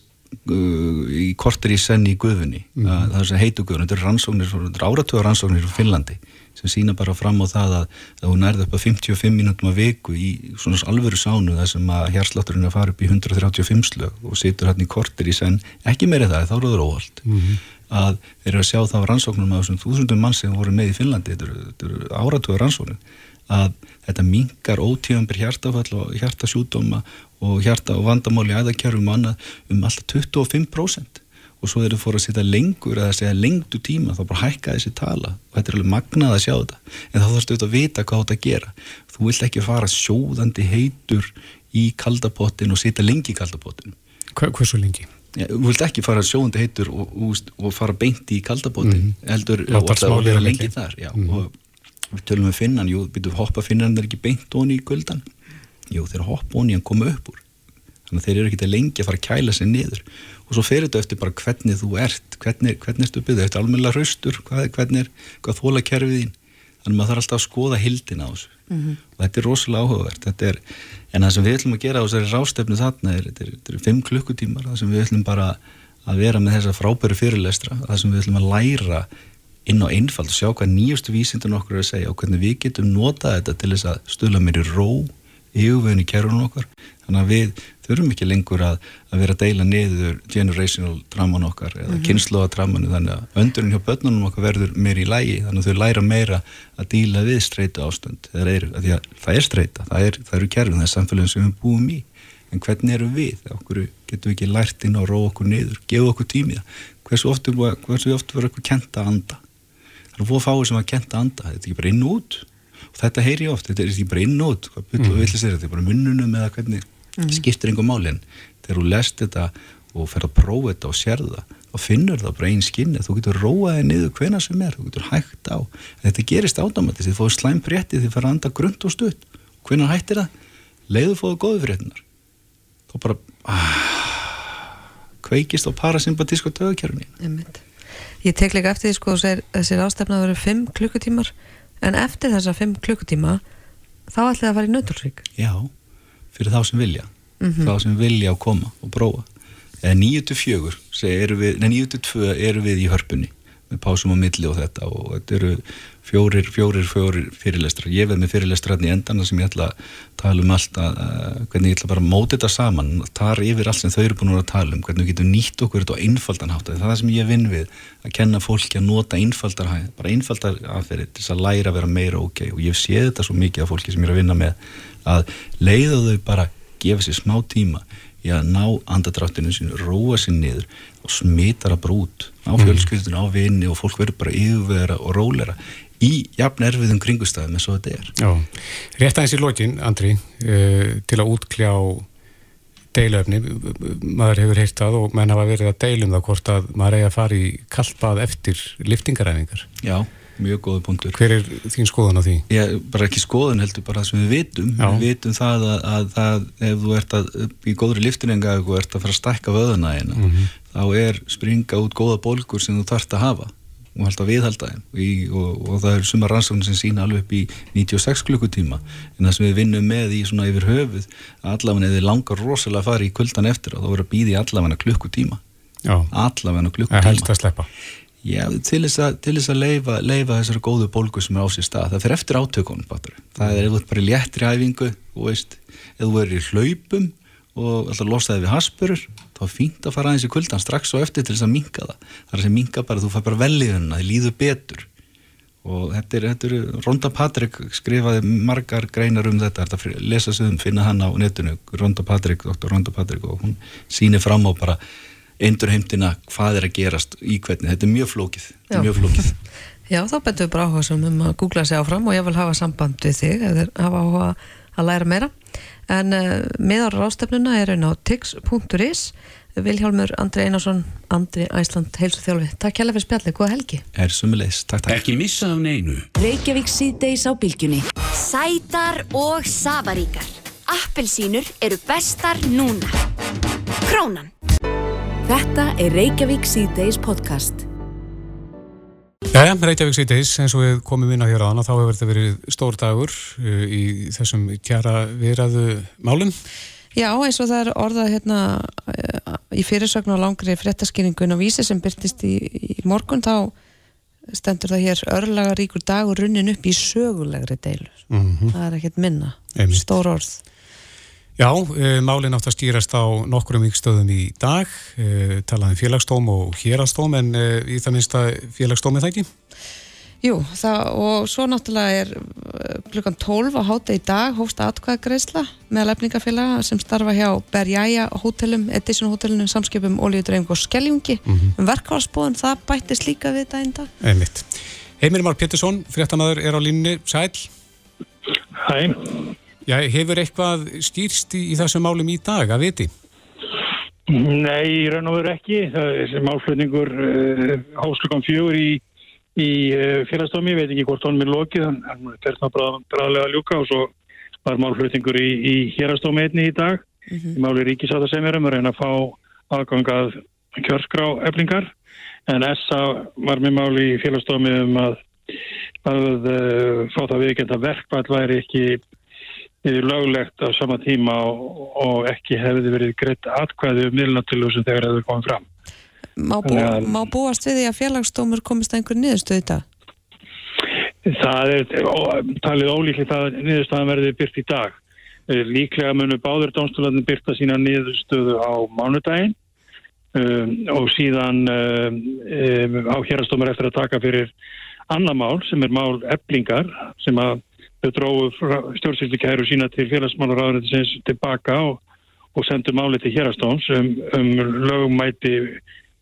uh, í kortir í senni í guðunni mm. það er sem heitu guðun, þetta er rannsóknir, áratöður rannsóknir frá Finnlandi sem sína bara fram á það að, að hún nærði upp að 55 mínútum að viku í svona alvöru sánu þar sem að hérslátturinn er að fara upp í 135 slög og situr hann í kortir í senn, ekki meiri það, þá er það óhald mm -hmm. að þeir eru að sjá það á rannsóknum af þessum þúsundum mann sem voru með í Finnlandi, þetta eru, eru áratuga rannsóknum, að þetta mingar ótíðanbyr hjartafall og hjartasjúdóma og hjarta og vandamáli aðakjörfum annað um alltaf 25% og svo þeir eru fóru að setja lengur eða segja lengtu tíma þá bara hækka þessi tala. Og þetta er alveg magnað að sjá þetta. En þá þarfstu auðvitað að vita hvað þetta gera. Þú vilt ekki fara sjóðandi heitur í kaldapottin og setja lengi í kaldapottin Hva, Hversu lengi? Ja, þú vilt ekki fara sjóðandi heitur og, og, og fara beint í kaldapottin mm. heldur og alltaf vera lengi þar já, mm. og við tölum við finnan jú, byrju hoppa finnan er ekki beint onni í kuldan jú, þeir hoppa onni en koma upp úr þannig að þeir eru ekki lengi að fara að kæla sig niður. Og svo ferir þetta eftir bara hvernig þú ert. Hvernig, hvernig ertu byggðið, eftir almenna raustur hvað, hvernig er, hvað þóla kerfið þín? Þannig að maður þarf alltaf að skoða hildin á þessu. Mm -hmm. og þetta er rosalega áhugavert. Er, en það sem við ætlum að gera á þessari rástefnu þarna er, þetta er, þetta er fimm klukkutímar. Það sem við ætlum bara að vera með þessa frábæru fyrirlestra, það sem við ætlum að læra inn á einfald og sjá hvað nýjustu vísindun okkur er að segja og hvernig við getum notað þetta til þess að stöla mér í ró yfirveginn í kerunum okkar. Þannig að við þurfum ekki lengur að, að vera að deila niður generational draman okkar eða mm -hmm. kynnslóða dramanu þannig að öndurinn hjá börnunum okkar verður meir í lægi þannig að þau læra meira að díla við streyta ástand. Það er, er streyta, það, er, það eru kerfin það er samfélagin sem við búum í. En hvernig eru við, okkur getum við ekki lært inn og róa okkur niður, gefa okkur tímið hversu ofta verður okkur kenta að anda? Það er fóð fáið sem að kenta að anda, þetta er ekki bara inn og út og þetta heyri ég oft, þetta er ekki bara inn og út. Hvað byrju mm. þetta, er bara munnunum eða hvernig mm. skiptir einhver málinn þegar þú lest þetta og fer að prófa þetta og sér það og finnur það bara einn skinni þú getur róaðið niður hvena sem er þú getur hægt á, þetta gerist ádamatist þið fóðu slæm frétti þið fara að anda grund og stutt. Hvena hættir það? Leiðu fóðu góðu fréttinar þá bara ah, kveikist á parasympatíska tögakjörni Ég tek líka eftir því sko þessir ástefna að vera 5 klukkutímar en eftir þessa 5 klukkutíma þá ætlaði það að fara í nöturrík Já fyrir þá sem vilja. Mm -hmm. þá sem vilja að koma og prófa. Eða 9-4 erum við, nei 9-2 eru við í hörpunni með pásum á milli og þetta og þetta eru fjórir, fjórir, fjórir fyrirlestrar. Ég veð með fyrirlestrar hérna í endan sem ég ætla að tala um allt að, hvernig ég ætla bara að móta þetta saman þar yfir allt sem þau eru búin að tala um hvernig við getum nýtt okkur þetta á einfaldan hátt. Það er það sem ég vinn við, að kenna fólki að nota einfaldar, bara einfaldar aðferðir til að læra að vera meira ok. Og ég sé þetta svo mikið af fólki sem ég er að vinna með að leiða þau bara gefa sér smá tíma í að ná andadráttinu sín, róa sér niður og smitar að brút á mhm. fjölskyldinu, á vinni og fólk verður bara yfirvera og rólera í jafn erfiðum kringustæðum eins og þetta er. Já, rétt aðeins í lokin, Andri, uh, til að útkljá deilöfni, maður hefur heilt að og menn hafa verið að deilum það hvort að maður eigi að fara í kalpað eftir liftingaræfingar. Já mjög góða punktur. Hver er þín skoðan á því? Ég, bara ekki skoðan heldur, bara það sem við vitum Já. við vitum það að, að, að ef þú ert að, í góðri liftinenga og ert að fara að stækka vöðuna eina mm -hmm. þá er springa út góða bólkur sem þú þarfst að hafa og halda viðhalda þeim. Og, og það er sumar rannsóknir sem sína alveg upp í 96 klukkutíma. En það sem við vinnum með í svona yfir höfuð allavega eða langar rosalega að fara í kuldan eftir og þá verður að býði allavega klukkutíma. Allavega klukkutíma. Já, til þess að, til þess að leifa, leifa þessari góðu bólgu sem er á sér stað. Það fyrir eftir átökunum það er ef þú ert bara í léttri æfingu og veist, ef þú er í hlaupum og alltaf losaði við haspurur þá er fínt að fara aðeins í kuldan strax og eftir til þess að minka það. Það er að minka bara, þú fær bara velliðunna það líður betur. Og þetta er, þetta er Ronda Patrik skrifaði margar greinar um þetta þetta lesa sig um, finna hann á netinu Ronda Patrik, doktor Ronda Patrik og hún sýnir fram á bara eindur heimtina hvað er að gerast í hvernig, þetta er mjög flókið, er mjög flókið. (laughs) Já, þá betur við bara áhuga sem um að googla sig áfram og ég vil hafa samband við þig ef þið hafa áhuga að læra meira en uh, miðar rástefnuna er einn á tix.is Viljálmur Andri Einarsson Andri Æsland, heilsu þjálfi Takk hjálpa fyrir spjalli, góða helgi. Er sumulegis, takk, takk. Ekki missa af neinu. Reykjavík síðdeis á bylgjunni. Sætar og safaríkar. Appelsínur eru bestar núna. Krónan. Þetta er Reykjavík C-Days podcast. Jæja, Reykjavík C-Days, eins og við komum inn á hér á hana, þá hefur þetta verið stór dagur uh, í þessum kjara viðræðu málum. Já, eins og það er orðað hérna uh, í fyrirsögn og langri fréttaskýringun á vísi sem byrtist í, í morgun, þá stendur það hér örlaga ríkur dagur runnin upp í sögulegri deilu. Mm Það er ekkert minna. Einmitt. Stór orð. Já, e, málin átt að stýrast á nokkrum vikstöðum í dag, e, talaðum félagstóm og hérastóm, en e, í það minnsta félagstómið það ekki? Jú, það, og svo náttúrulega er klukkan 12 á hátta í dag hófst atkvæðagreisla með lefningafélaga sem starfa hjá Berjæja hótelum, Edison hótelinu, samskipum, olíudreifing og skelljungi. Mm -hmm. um verkvarsbóðun, það bættist líka við daginn dag. Einmitt. Heimir Már Pettersson, fréttamaður er á línni, sæl. Hæ. Já, hefur eitthvað stýrst í, í þessum málum í dag, að viti? Nei, í raun og veru ekki. Það er málflutningur uh, háslökan fjögur í í uh, félagsdómi, ég veit ekki hvort honum er lokið, hann er þess að bráðlega ljúka og svo var málflutningur í, í hérastómi einni í dag mm -hmm. máli ríkisáta sem erum að reyna að fá aðgangað kjörskrá eflingar en ESA var með máli í félagsdómi um að, að uh, fá það viðkend að verkvall væri ekki löglegt á sama tíma og, og ekki hefði verið greitt atkvæði um miðlunatillu sem þegar hefur komið fram. Má, bú, ja, má búast við því að félagsdómur komist að einhver niðurstöð dag? Það er talið ólíklegt að niðurstöðan verði byrt í dag. Líklega munur báður dómstólarnir byrta sína niðurstöðu á mánudaginn um, og síðan um, um, á hérastómur eftir að taka fyrir annar mál sem er mál eblingar sem að þau dróðu stjórnsýslikæru sína til félagsmálaráðurinn tilbaka og, og sendu máli til hérastóms um, um lögumæti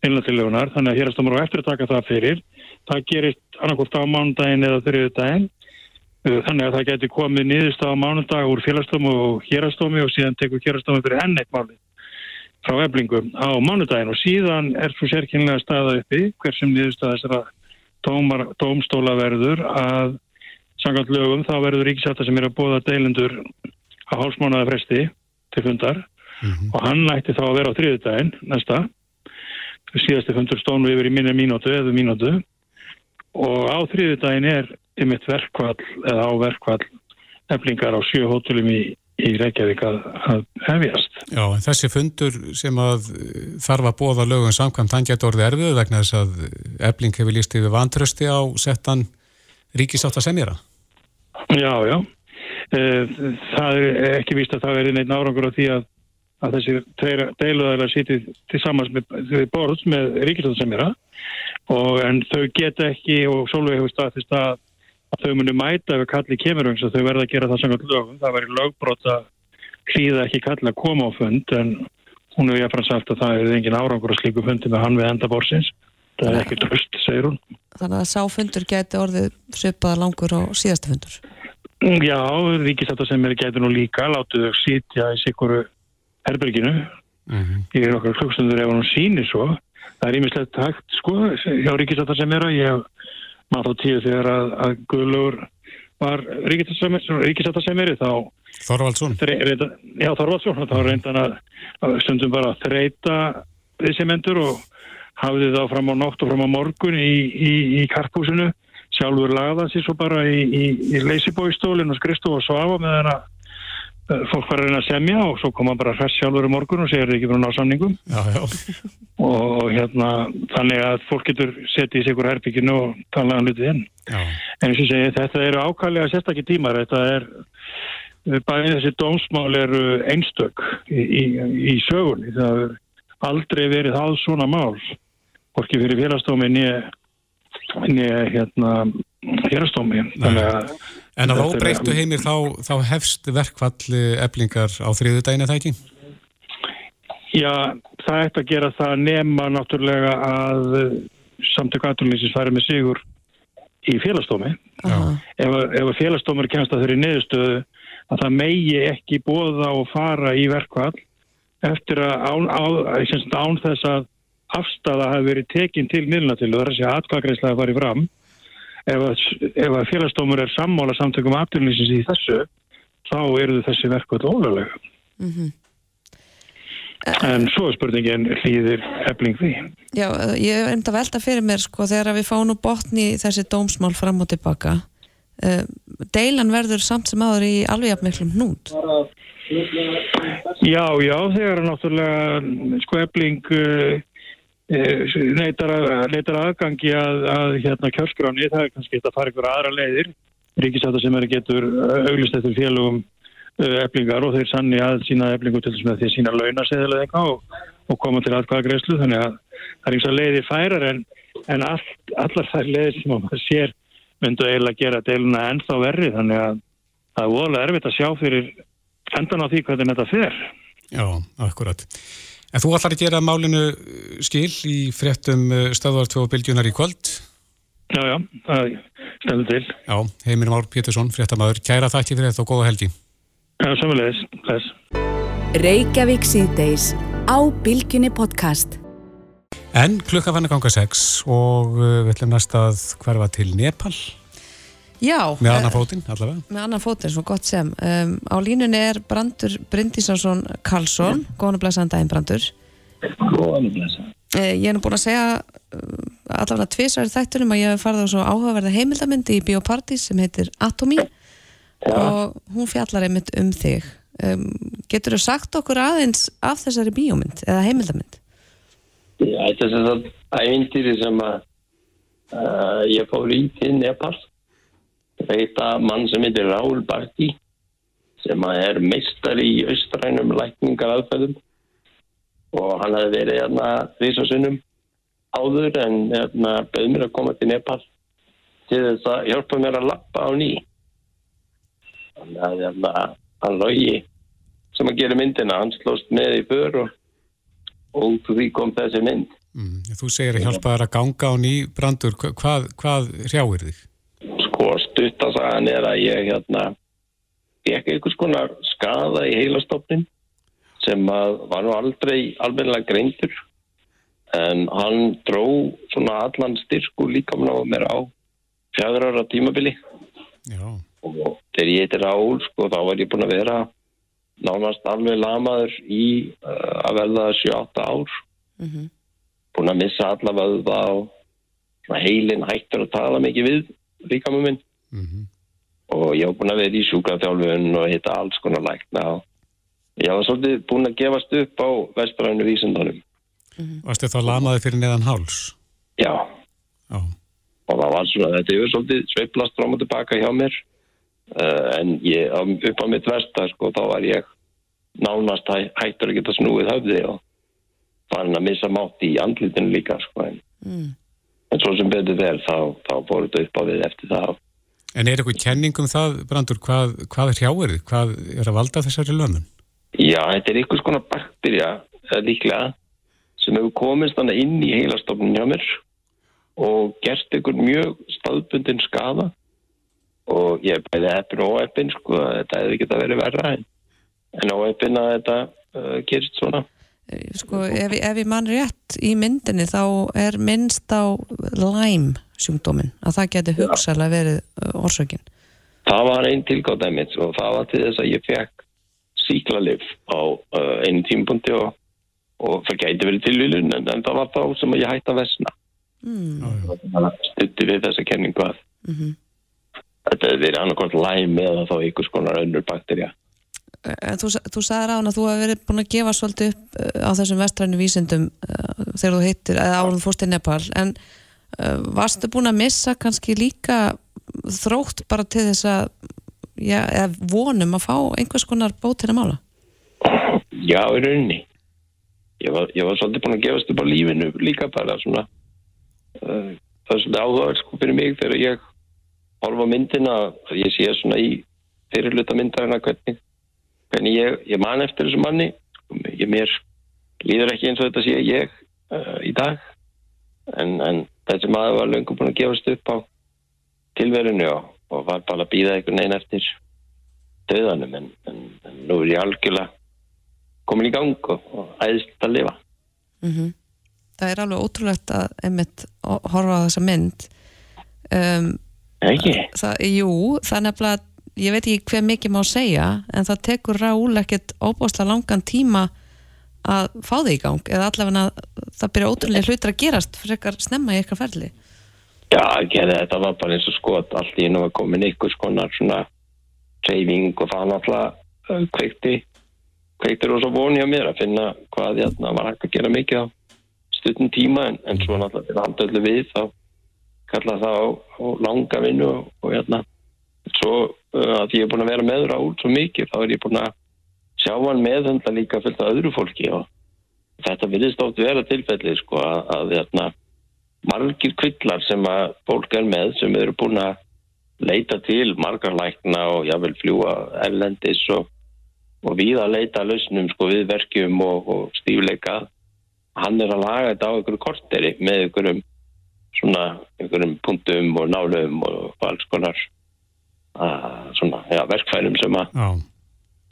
innlandilegunar, þannig að hérastómur á eftir að taka það fyrir. Það gerist annarkort á mánudagin eða þriðu daginn þannig að það getur komið nýðust á mánudag úr félagstómi og hérastómi og síðan tekur hérastómi fyrir enn eitt máli frá eflingum á mánudagin og síðan er svo sérkynlega staða uppi hversum nýðust að þessara dómstóla verður að samkvæmt lögum þá verður ríkisætta sem er að bóða deilendur á hálsmánaða fresti til fundar mm -hmm. og hann ætti þá að vera á þriðu daginn næsta síðasti fundur stónu yfir í minni mínútu eða mínútu og á þriðu daginn er ymitt verkvall eða á verkvall eflingar á sjö hótelum í, í Reykjavík að, að hefjast. Já, en þessi fundur sem að þarf að bóða lögum samkvæmt, hann getur orðið erfið vegna þess að efling hefur líst yfir vantrösti á settan ríkisátt að semjara. Já, já. Það er ekki víst að það verði neitt nárangur á því að að þessi deiluðar sýti til samans með borðs með ríkistöðarsemjara og en þau geta ekki og Solveig hefur staðist að, þau muni mæta ef kalli kemur og þau verða að gera það samkvæmt lögum. Það væri lögbrot að hlýða ekki kalli að koma á fund en hún hefur jáfnfram sagt að það er engin árangur að slíku fundi með hann við enda borsins. Það er ekki tröst, segir hún. Þannig að sáfundur geti orðið svipaða langur á síðasta fundur? Já, ríkistöðarsemjari getur nú líka, látuðu sítja í sikuru herberginu mm -hmm. í okkar klukkstundur ef hann sýnir svo það er ímislegt hægt sko hjá ríkistáta sem er að ég maður þá tíu þegar að, að Guðlur var ríkistáta sem er þá Þorvaldsson Já Þorvaldsson, þá reyndan að, að stundum bara að þreita þessi mentur og hafði þá fram á nótt og fram á morgun í, í, í karpúsinu sjálfur lagða sér svo bara í, í leysibóistólinn og skristu og svafa með þennan Eh, fólk var að reyna að semja og svo kom hann bara hress sjálfur í morgun og segir ekki bara ná samningum? Já, já. og hérna þannig að fólk getur setið í sigur herbygginu og talaða um hlutið inn. Já. en eins og segi þetta eru ákallega sérstakki tímar. Þetta er bæðið þessi dómsmál eru einstök í, í, í sögunni. Það er aldrei verið háð svona mál hvorki fyrir félagstómi nýja hérna hérastómi En að óbreyttu heimir þá, þá hefst verkfall eblingar á þriðu daginu það ekki? Já, það ætti að gera það nema náttúrulega að samtöku aðrunlýsins færi með sigur í félagstómi ef, ef félagstómur kemst að þeirri neðustöðu að það megi ekki bóða og fara í verkfall eftir að án, á, án þess að afstafa hafi verið tekinn til miðlunatilu þar að sé að atkvæðgreislega farið fram. Ef að, að félagsdómur er sammála samtökum afturlýsins í þessu þá eru þessi verkvöld ólega mm -hmm. en svo er spurningin hlýðir hefling því? Já, ég er enda velta fyrir mér sko þegar við fáum nú botni þessi dómsmál fram og tilbaka uh, deilan verður samt sem aður í alveg jafnveiklum hnút. Já, já, þegar náttúrulega sko hefling uh, neytar, neytar aðgangi að, að hérna kjörskráni, það er kannski að fara ykkur aðra leiðir, ríkisáta sem eru getur auglist eftir félögum eflingar og þeir sanni að sína eflingu til þess að sína launarseðilega eitthvað og, og koma til aðkvæða greiðslu þannig að það er eins og leiðir færar en, en all, allar þær leiðir sem maður sér myndu eiginlega gera deiluna ennþá verri þannig að það er voðalega erfitt að sjá fyrir endan á því hvernig þetta fer. Já, akkurat. En þú ætlar að gera málinu skil í fréttum stöðvartu og bylgjunar í kvöld? Já, já, það stendur til. Já, Heimir Már Pétursson, fréttamaður, kæra þakki fyrir þetta og góða helgi. Já, samanlegis, þess. Reykjavík síðdeis á Bilginni podcast. En klukka fann að ganga 6 og við ætlum næst að hverfa til Nepal. Já. Með annan fótinn, allavega. Með annan fótinn, svo gott sem. Um, á línunni er Brandur Bryndísarsson Karlsson. Góðan og blæsaðan daginn, Brandur. Góðan og blæsaðan. Uh, ég er nú búin að segja uh, allavega tviðsverði þættunum að ég hef farið á svo áhugaverða heimildamindi í Biopartís sem heitir Atomy ja. og hún fjallar einmitt um þig. Um, getur þú sagt okkur aðeins af þessari bíómynd eða heimildamynd? Já, þetta er að ævintýri sem að uh, ég fór í til Nepal veita mann sem heitir Raúl Barti sem er meistar í austrænum lækningar aðfæðum og hann hefði verið hérna þrísasunnum áður en hérna bauð mér að koma til Nepal til þess að hjálpa mér að lappa á ný. Þannig að hérna hann logi sem að gera myndina, hann slóst með í för og, og því kom þessi mynd. Mm, Þú segir að hjálpa þér að ganga á ný brandur, hvað, hvað hrjáir þig? Sko, stuttasagan er að ég hérna fekk einhvers konar skada í heilastofnin sem að var nú aldrei alveg greintur en hann dró svona allan styrku líka á mér á fjagur ára tímabili Já. og þegar ég heitir Raúl sko þá var ég búin að vera nánast alveg lamaður í uh, að verða 7-8 ár mm -hmm. búin að missa allavega og heilin hættur að tala mikið við líka með minn mm -hmm. og ég var búin að vera í sjúkraþjálfun og hitta alls konar lækna og ég var svolítið búin að gefast upp á vestræðinu vísendunum mm -hmm. Varstu þá lamaði fyrir neðan háls? Já Já og það var svona, þetta hefur svolítið sveiplast frá og tilbaka hjá mér uh, en ég, upp á mitt versta sko, þá var ég nánast hæ, hættur að geta snúið höfði og fann að missa mátt í andlitinu líka sko, en, mm. En svo sem betur þér þá, þá fór þetta upp á við eftir það En er eitthvað kenning um það, Brandur, hvað, hvað er hjáir þið? Hvað er að valda þessari lömun? Já, þetta er einhvers konar bakterja líklega sem hefur komist þannig inn í heilastofnun hjá mér og gert einhver mjög staðbundin skada og ég bæðið eppin og óeppin sko, þetta hefði geta verið verra en óeppin að þetta uh, gerist svona Sko, ef, ef ég mann rétt í myndinni þá er minnst á Lyme sjúkdóminn, að það geti hugsalega verið uh, orsökin. Það var einn tilgátt emitt og það var til þess að ég fekk síklarlif á uh, einu tímpunkti og, og það gæti verið tilvílun en, en það var þá sem ég hætti að vesna mm. stutti við þessa kenningu að mm -hmm. þetta verið annarkvæmt læm eða þá einhvers konar önnur bakterja þú, þú sagði ráðan að þú hefði verið búin að gefa svolítið upp á þessum vestrænu vísindum uh, þegar þú heitir, eða árum fórst í Nepal en varstu búin að missa kannski líka þrótt bara til þess að já, eða vonum að fá einhvers konar bót til að mála? Já, í rauninni ég var, ég var svolítið búin að gefast upp á lífinu líka bara svona uh, það er svolítið áhugaverð sko fyrir mig þegar ég horfa myndina ég sé svona í fyrirluta myndarina hvernig hvernig ég, ég man eftir þessu manni. Ég mér líður ekki eins og þetta sé ég uh, í dag. En, en þessi maður var löngum búin að gefast upp á tilverinu og, og var bara að býða einhvern veginn eftir döðanum en, en, en nú er ég algjörlega komin í gang og, og æðist að lifa. Mm -hmm. Það er alveg ótrúlegt að einmitt horfa á þessa mynd. Um, Ekki? Það, jú, það er nefnilega ég veit ekki hver mikið má segja en það tekur Raúl ekkert óbáslega langan tíma að fá þig í gang eða allavega það byrja ótrúlega hlutir að gerast fyrir eitthvað snemma í eitthvað ferli. Já, gerði, þetta var bara eins og skot allt í nú að komin ykkur skonar svona reyfing og það náttúrulega uh, kveikti kveikti rosa voni á mér að finna hvað hérna var hægt að gera mikið á stuttum tíma en, en svo að halda öllu við þá kalla það á, á langa vinnu og, og hérna svo uh, að ég er búin að vera með Rál svo mikið þá er ég búin að sjá hann meðhundla líka fullt af öðru fólki og þetta virðist oft vera tilfelli sko að, að hérna, margir kvillar sem að fólk er með sem eru búin að leita til margar lækna og jável fljúa erlendis og, og við að leita lausnum sko við verkjum og, og stífleika. Hann er að laga þetta á einhverju korteri með einhverjum svona einhverjum punktum og nálum og alls konar svona, já, verkfærum sem að Já.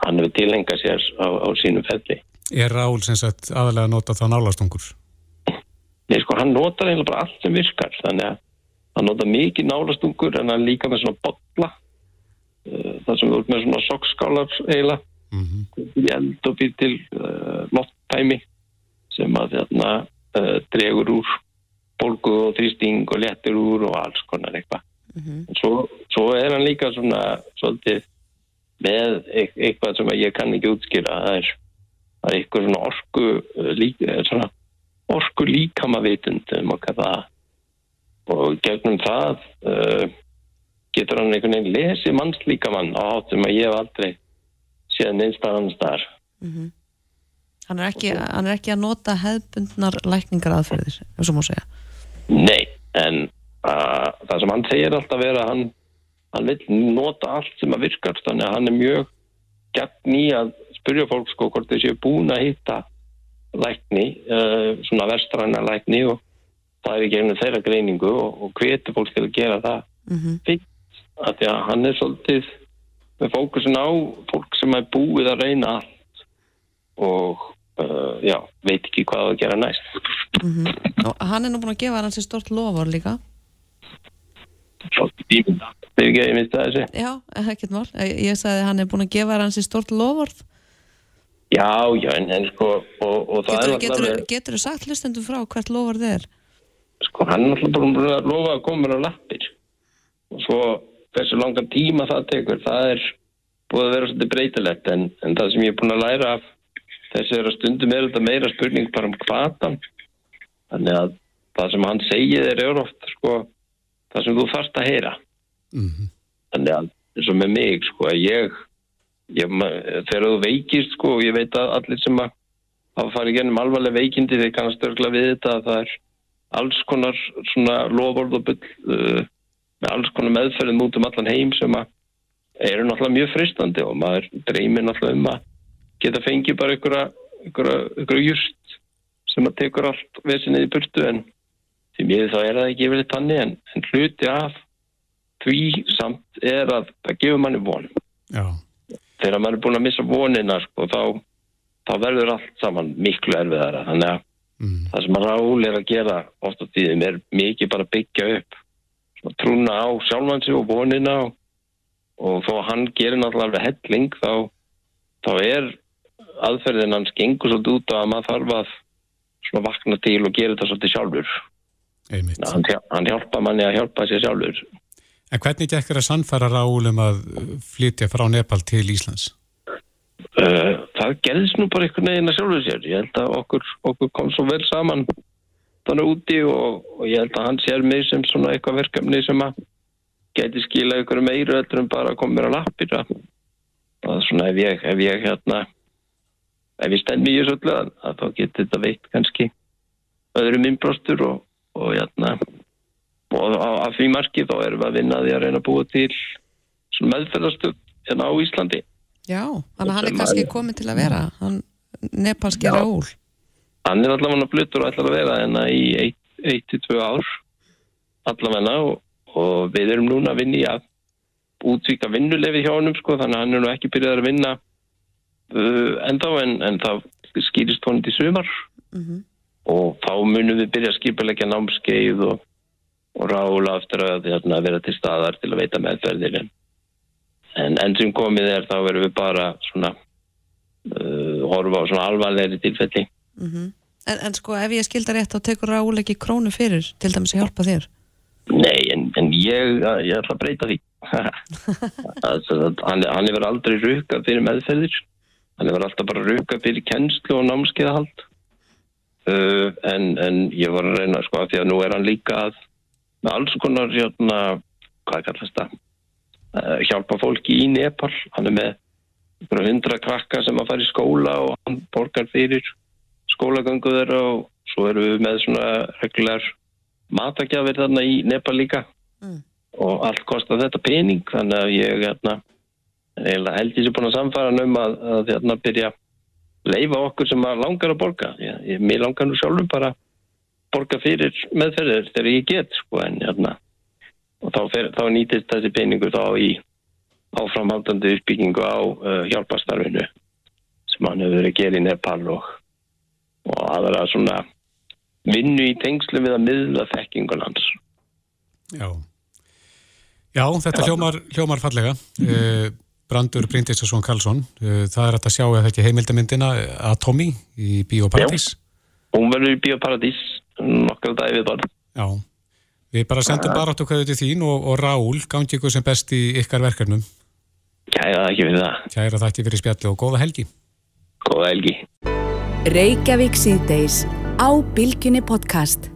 hann hefur tilhenga sér á, á sínum felli. Er Rál sem sagt aðalega að nota þá nálastungur? Nei, sko, hann notar eiginlega bara allt sem virkar, þannig að hann notar mikið nálastungur en hann líka með svona botla, uh, það sem erum með svona sokskálar eiginlega, Mm -hmm. eld og býr til uh, lofttæmi sem að þarna uh, dregur úr bólgu og þrýsting og léttur úr og alls konar eitthvað. En Svo, svo er hann líka svona svolítið með eit- eitthvað sem ég kann ekki útskýra. Það er, það er eitthvað svona orku uh, lík, eh, svona orku líkamavitund um og gegnum það uh, getur hann einhvern veginn lesið mannslíkamann á hátt sem að ég hef aldrei séð neinstar annars þar Hann er ekki, hann er ekki að nota hefðbundnar lækningar aðferðir, eins og má segja. Nei, en það sem hann segir alltaf er að hann, hann vil nota allt sem að virkar þannig að hann er mjög gegn í að spyrja fólk sko hvort þau séu búin að hitta lækni, uh, svona vestræna lækni og það er í gegnum þeirra greiningu og, og hvetur fólk til að gera það Mm -hmm. fyrst, að því að hann er svolítið með fókusin á fólk sem er búið að reyna allt og uh, já, veit ekki hvað að gera næst Og hann er nú búin að gefa hann sér stort lofar líka. Þegar ekki að ég minnst að þessi Já, ekkert mál. Ég, ég sagði að hann er búin að gefa hann sér stort lofar. Já, já, en, en sko og, og það Getur, er getur, þú sagt hlustendum frá hvert lofar þið er? sko, hann er náttúrulega búin að lofa að koma á lappir og svo hversu langan tíma það tekur það er búið að vera svolítið breytilegt en, en það sem ég er búin að læra af þessi er að stundum er þetta meira spurning bara um hvatan þannig að það sem hann segið er er oft sko, það sem þú þarft að heyra. Mm þannig að eins og með mig sko að ég, ég þegar þú veikist sko og ég veit að allir sem að hafa farið gennum alvarleg veikindi þeir kannast örgla við þetta að það er alls konar svona lofórð og bull uh, með alls konar meðferðin út um allan heim sem að eru náttúrulega mjög fristandi og maður dreymir náttúrulega um að geta fengið bara einhverja, einhverja júst sem að tekur allt vesinni í burtu en því mér þá er það ekki yfir þetta tanni en, en hluti af því samt er að það gefur manni von Já. þegar maður er búin að missa vonina sko, þá, þá verður allt saman miklu erfiðara þannig að Mm. það sem að Rál er að gera oft á tíðum er mikið bara byggja upp svona, trúna á sjálfansi og vonina og, og þó að hann gerir náttúrulega helling þá, þá er aðferðin hans gengur svolítið út á að maður þarf að vakna til og gera þetta svolítið sjálfur Einmitt. hann, hann hjálpa manni að hjálpa sér sjálfur En hvernig þér að sannfæra Rál um að uh, flytja frá Nepal til Íslands? Uh, það gerðist nú bara einhvern veginn að sjálfur sér. Ég held að okkur, okkur kom svo vel saman þannig úti og, og ég held að hann sér mig sem svona eitthvað verkefni sem að geti skila ykkur meiru eftir en bara mér að lappir að það er svona ef ég, ef ég hérna ef ég stend þessu öllu að, þá geti þetta veikt kannski öðrum innbrostur og, og hérna og á, af því marki þá erum við að vinna því að reyna að búa til meðferðarstöð hérna á Íslandi Já, þannig að hann er kannski komin til að vera, hann nepalski Já. Raúl. hann er allavega flutur og ætlar að vera hérna í 1-2 ár allavega og, og við erum núna að vinna í að útvíka vinnulefi hjá honum sko, þannig að hann er nú ekki byrjað að vinna uh, ennþá en, en það skýrist honum til sumar Mhm. Og þá munum við byrja að skipulegja námskeið og, og rála eftir að hérna, vera til staðar til að veita meðferðir en, en enn sem komið er þá erum við bara svona uh, horfa á svona alvarlegri tilfelli Mhm. En, en sko, ef ég skildar rétt, þá tekur Raúl ekki krónu fyrir, til dæmis að hjálpa þér. Nei, en, en ég, ég ætla að breyta því. (laughs) hann, hann hefur aldrei rukkað fyrir meðferðir. Hann hefur alltaf bara rukkað fyrir kennslu og námskeiðahald. Uh, en, en ég var að reyna sko því að nú er hann líka að með alls konar hérna, hvað kallast það? Uh, hjálpa fólki í Nepal. Hann er með hundra krakka sem að fara í skóla og hann borgar fyrir skólagöngu þeirra og svo erum við með svona reglulegar matagjafir þarna í Nepal líka. Mm. og allt kostar þetta pening þannig að ég hérna, held ég sé búin að samfara um að, að hérna, byrja leifa okkur sem að langar að borga ég, ég, mér langar nú sjálfur bara borga fyrir meðferðir þegar ég get sko en hérna og þá, fer, þá nýtist þessi peningur þá í áframhaldandi uppbyggingu á uh, hjálpastarfinu sem hann hefur verið að gera í Nepal og, og aðra svona vinnu í tengslu við að miðla þekkingun hans. Já, Já þetta. Hljómar, hljómar fallega. Mm -hmm. Brandur Bryndisesson Karlsson, uh, það er að sjá að þetta heimildamindina Atomi í Bíóparadís. Hún verður í Bíóparadís nokkar dagi við bara. Já, við bara sendum bara áttu hverju til þín og, og Rál, gangi ykkur sem best í ykkar verkefnum. Kæra það ekki fyrir það. Kæra það ekki fyrir spjalli og góða helgi. Góða helgi. Reykjavík síðdeis á Bilginni podcast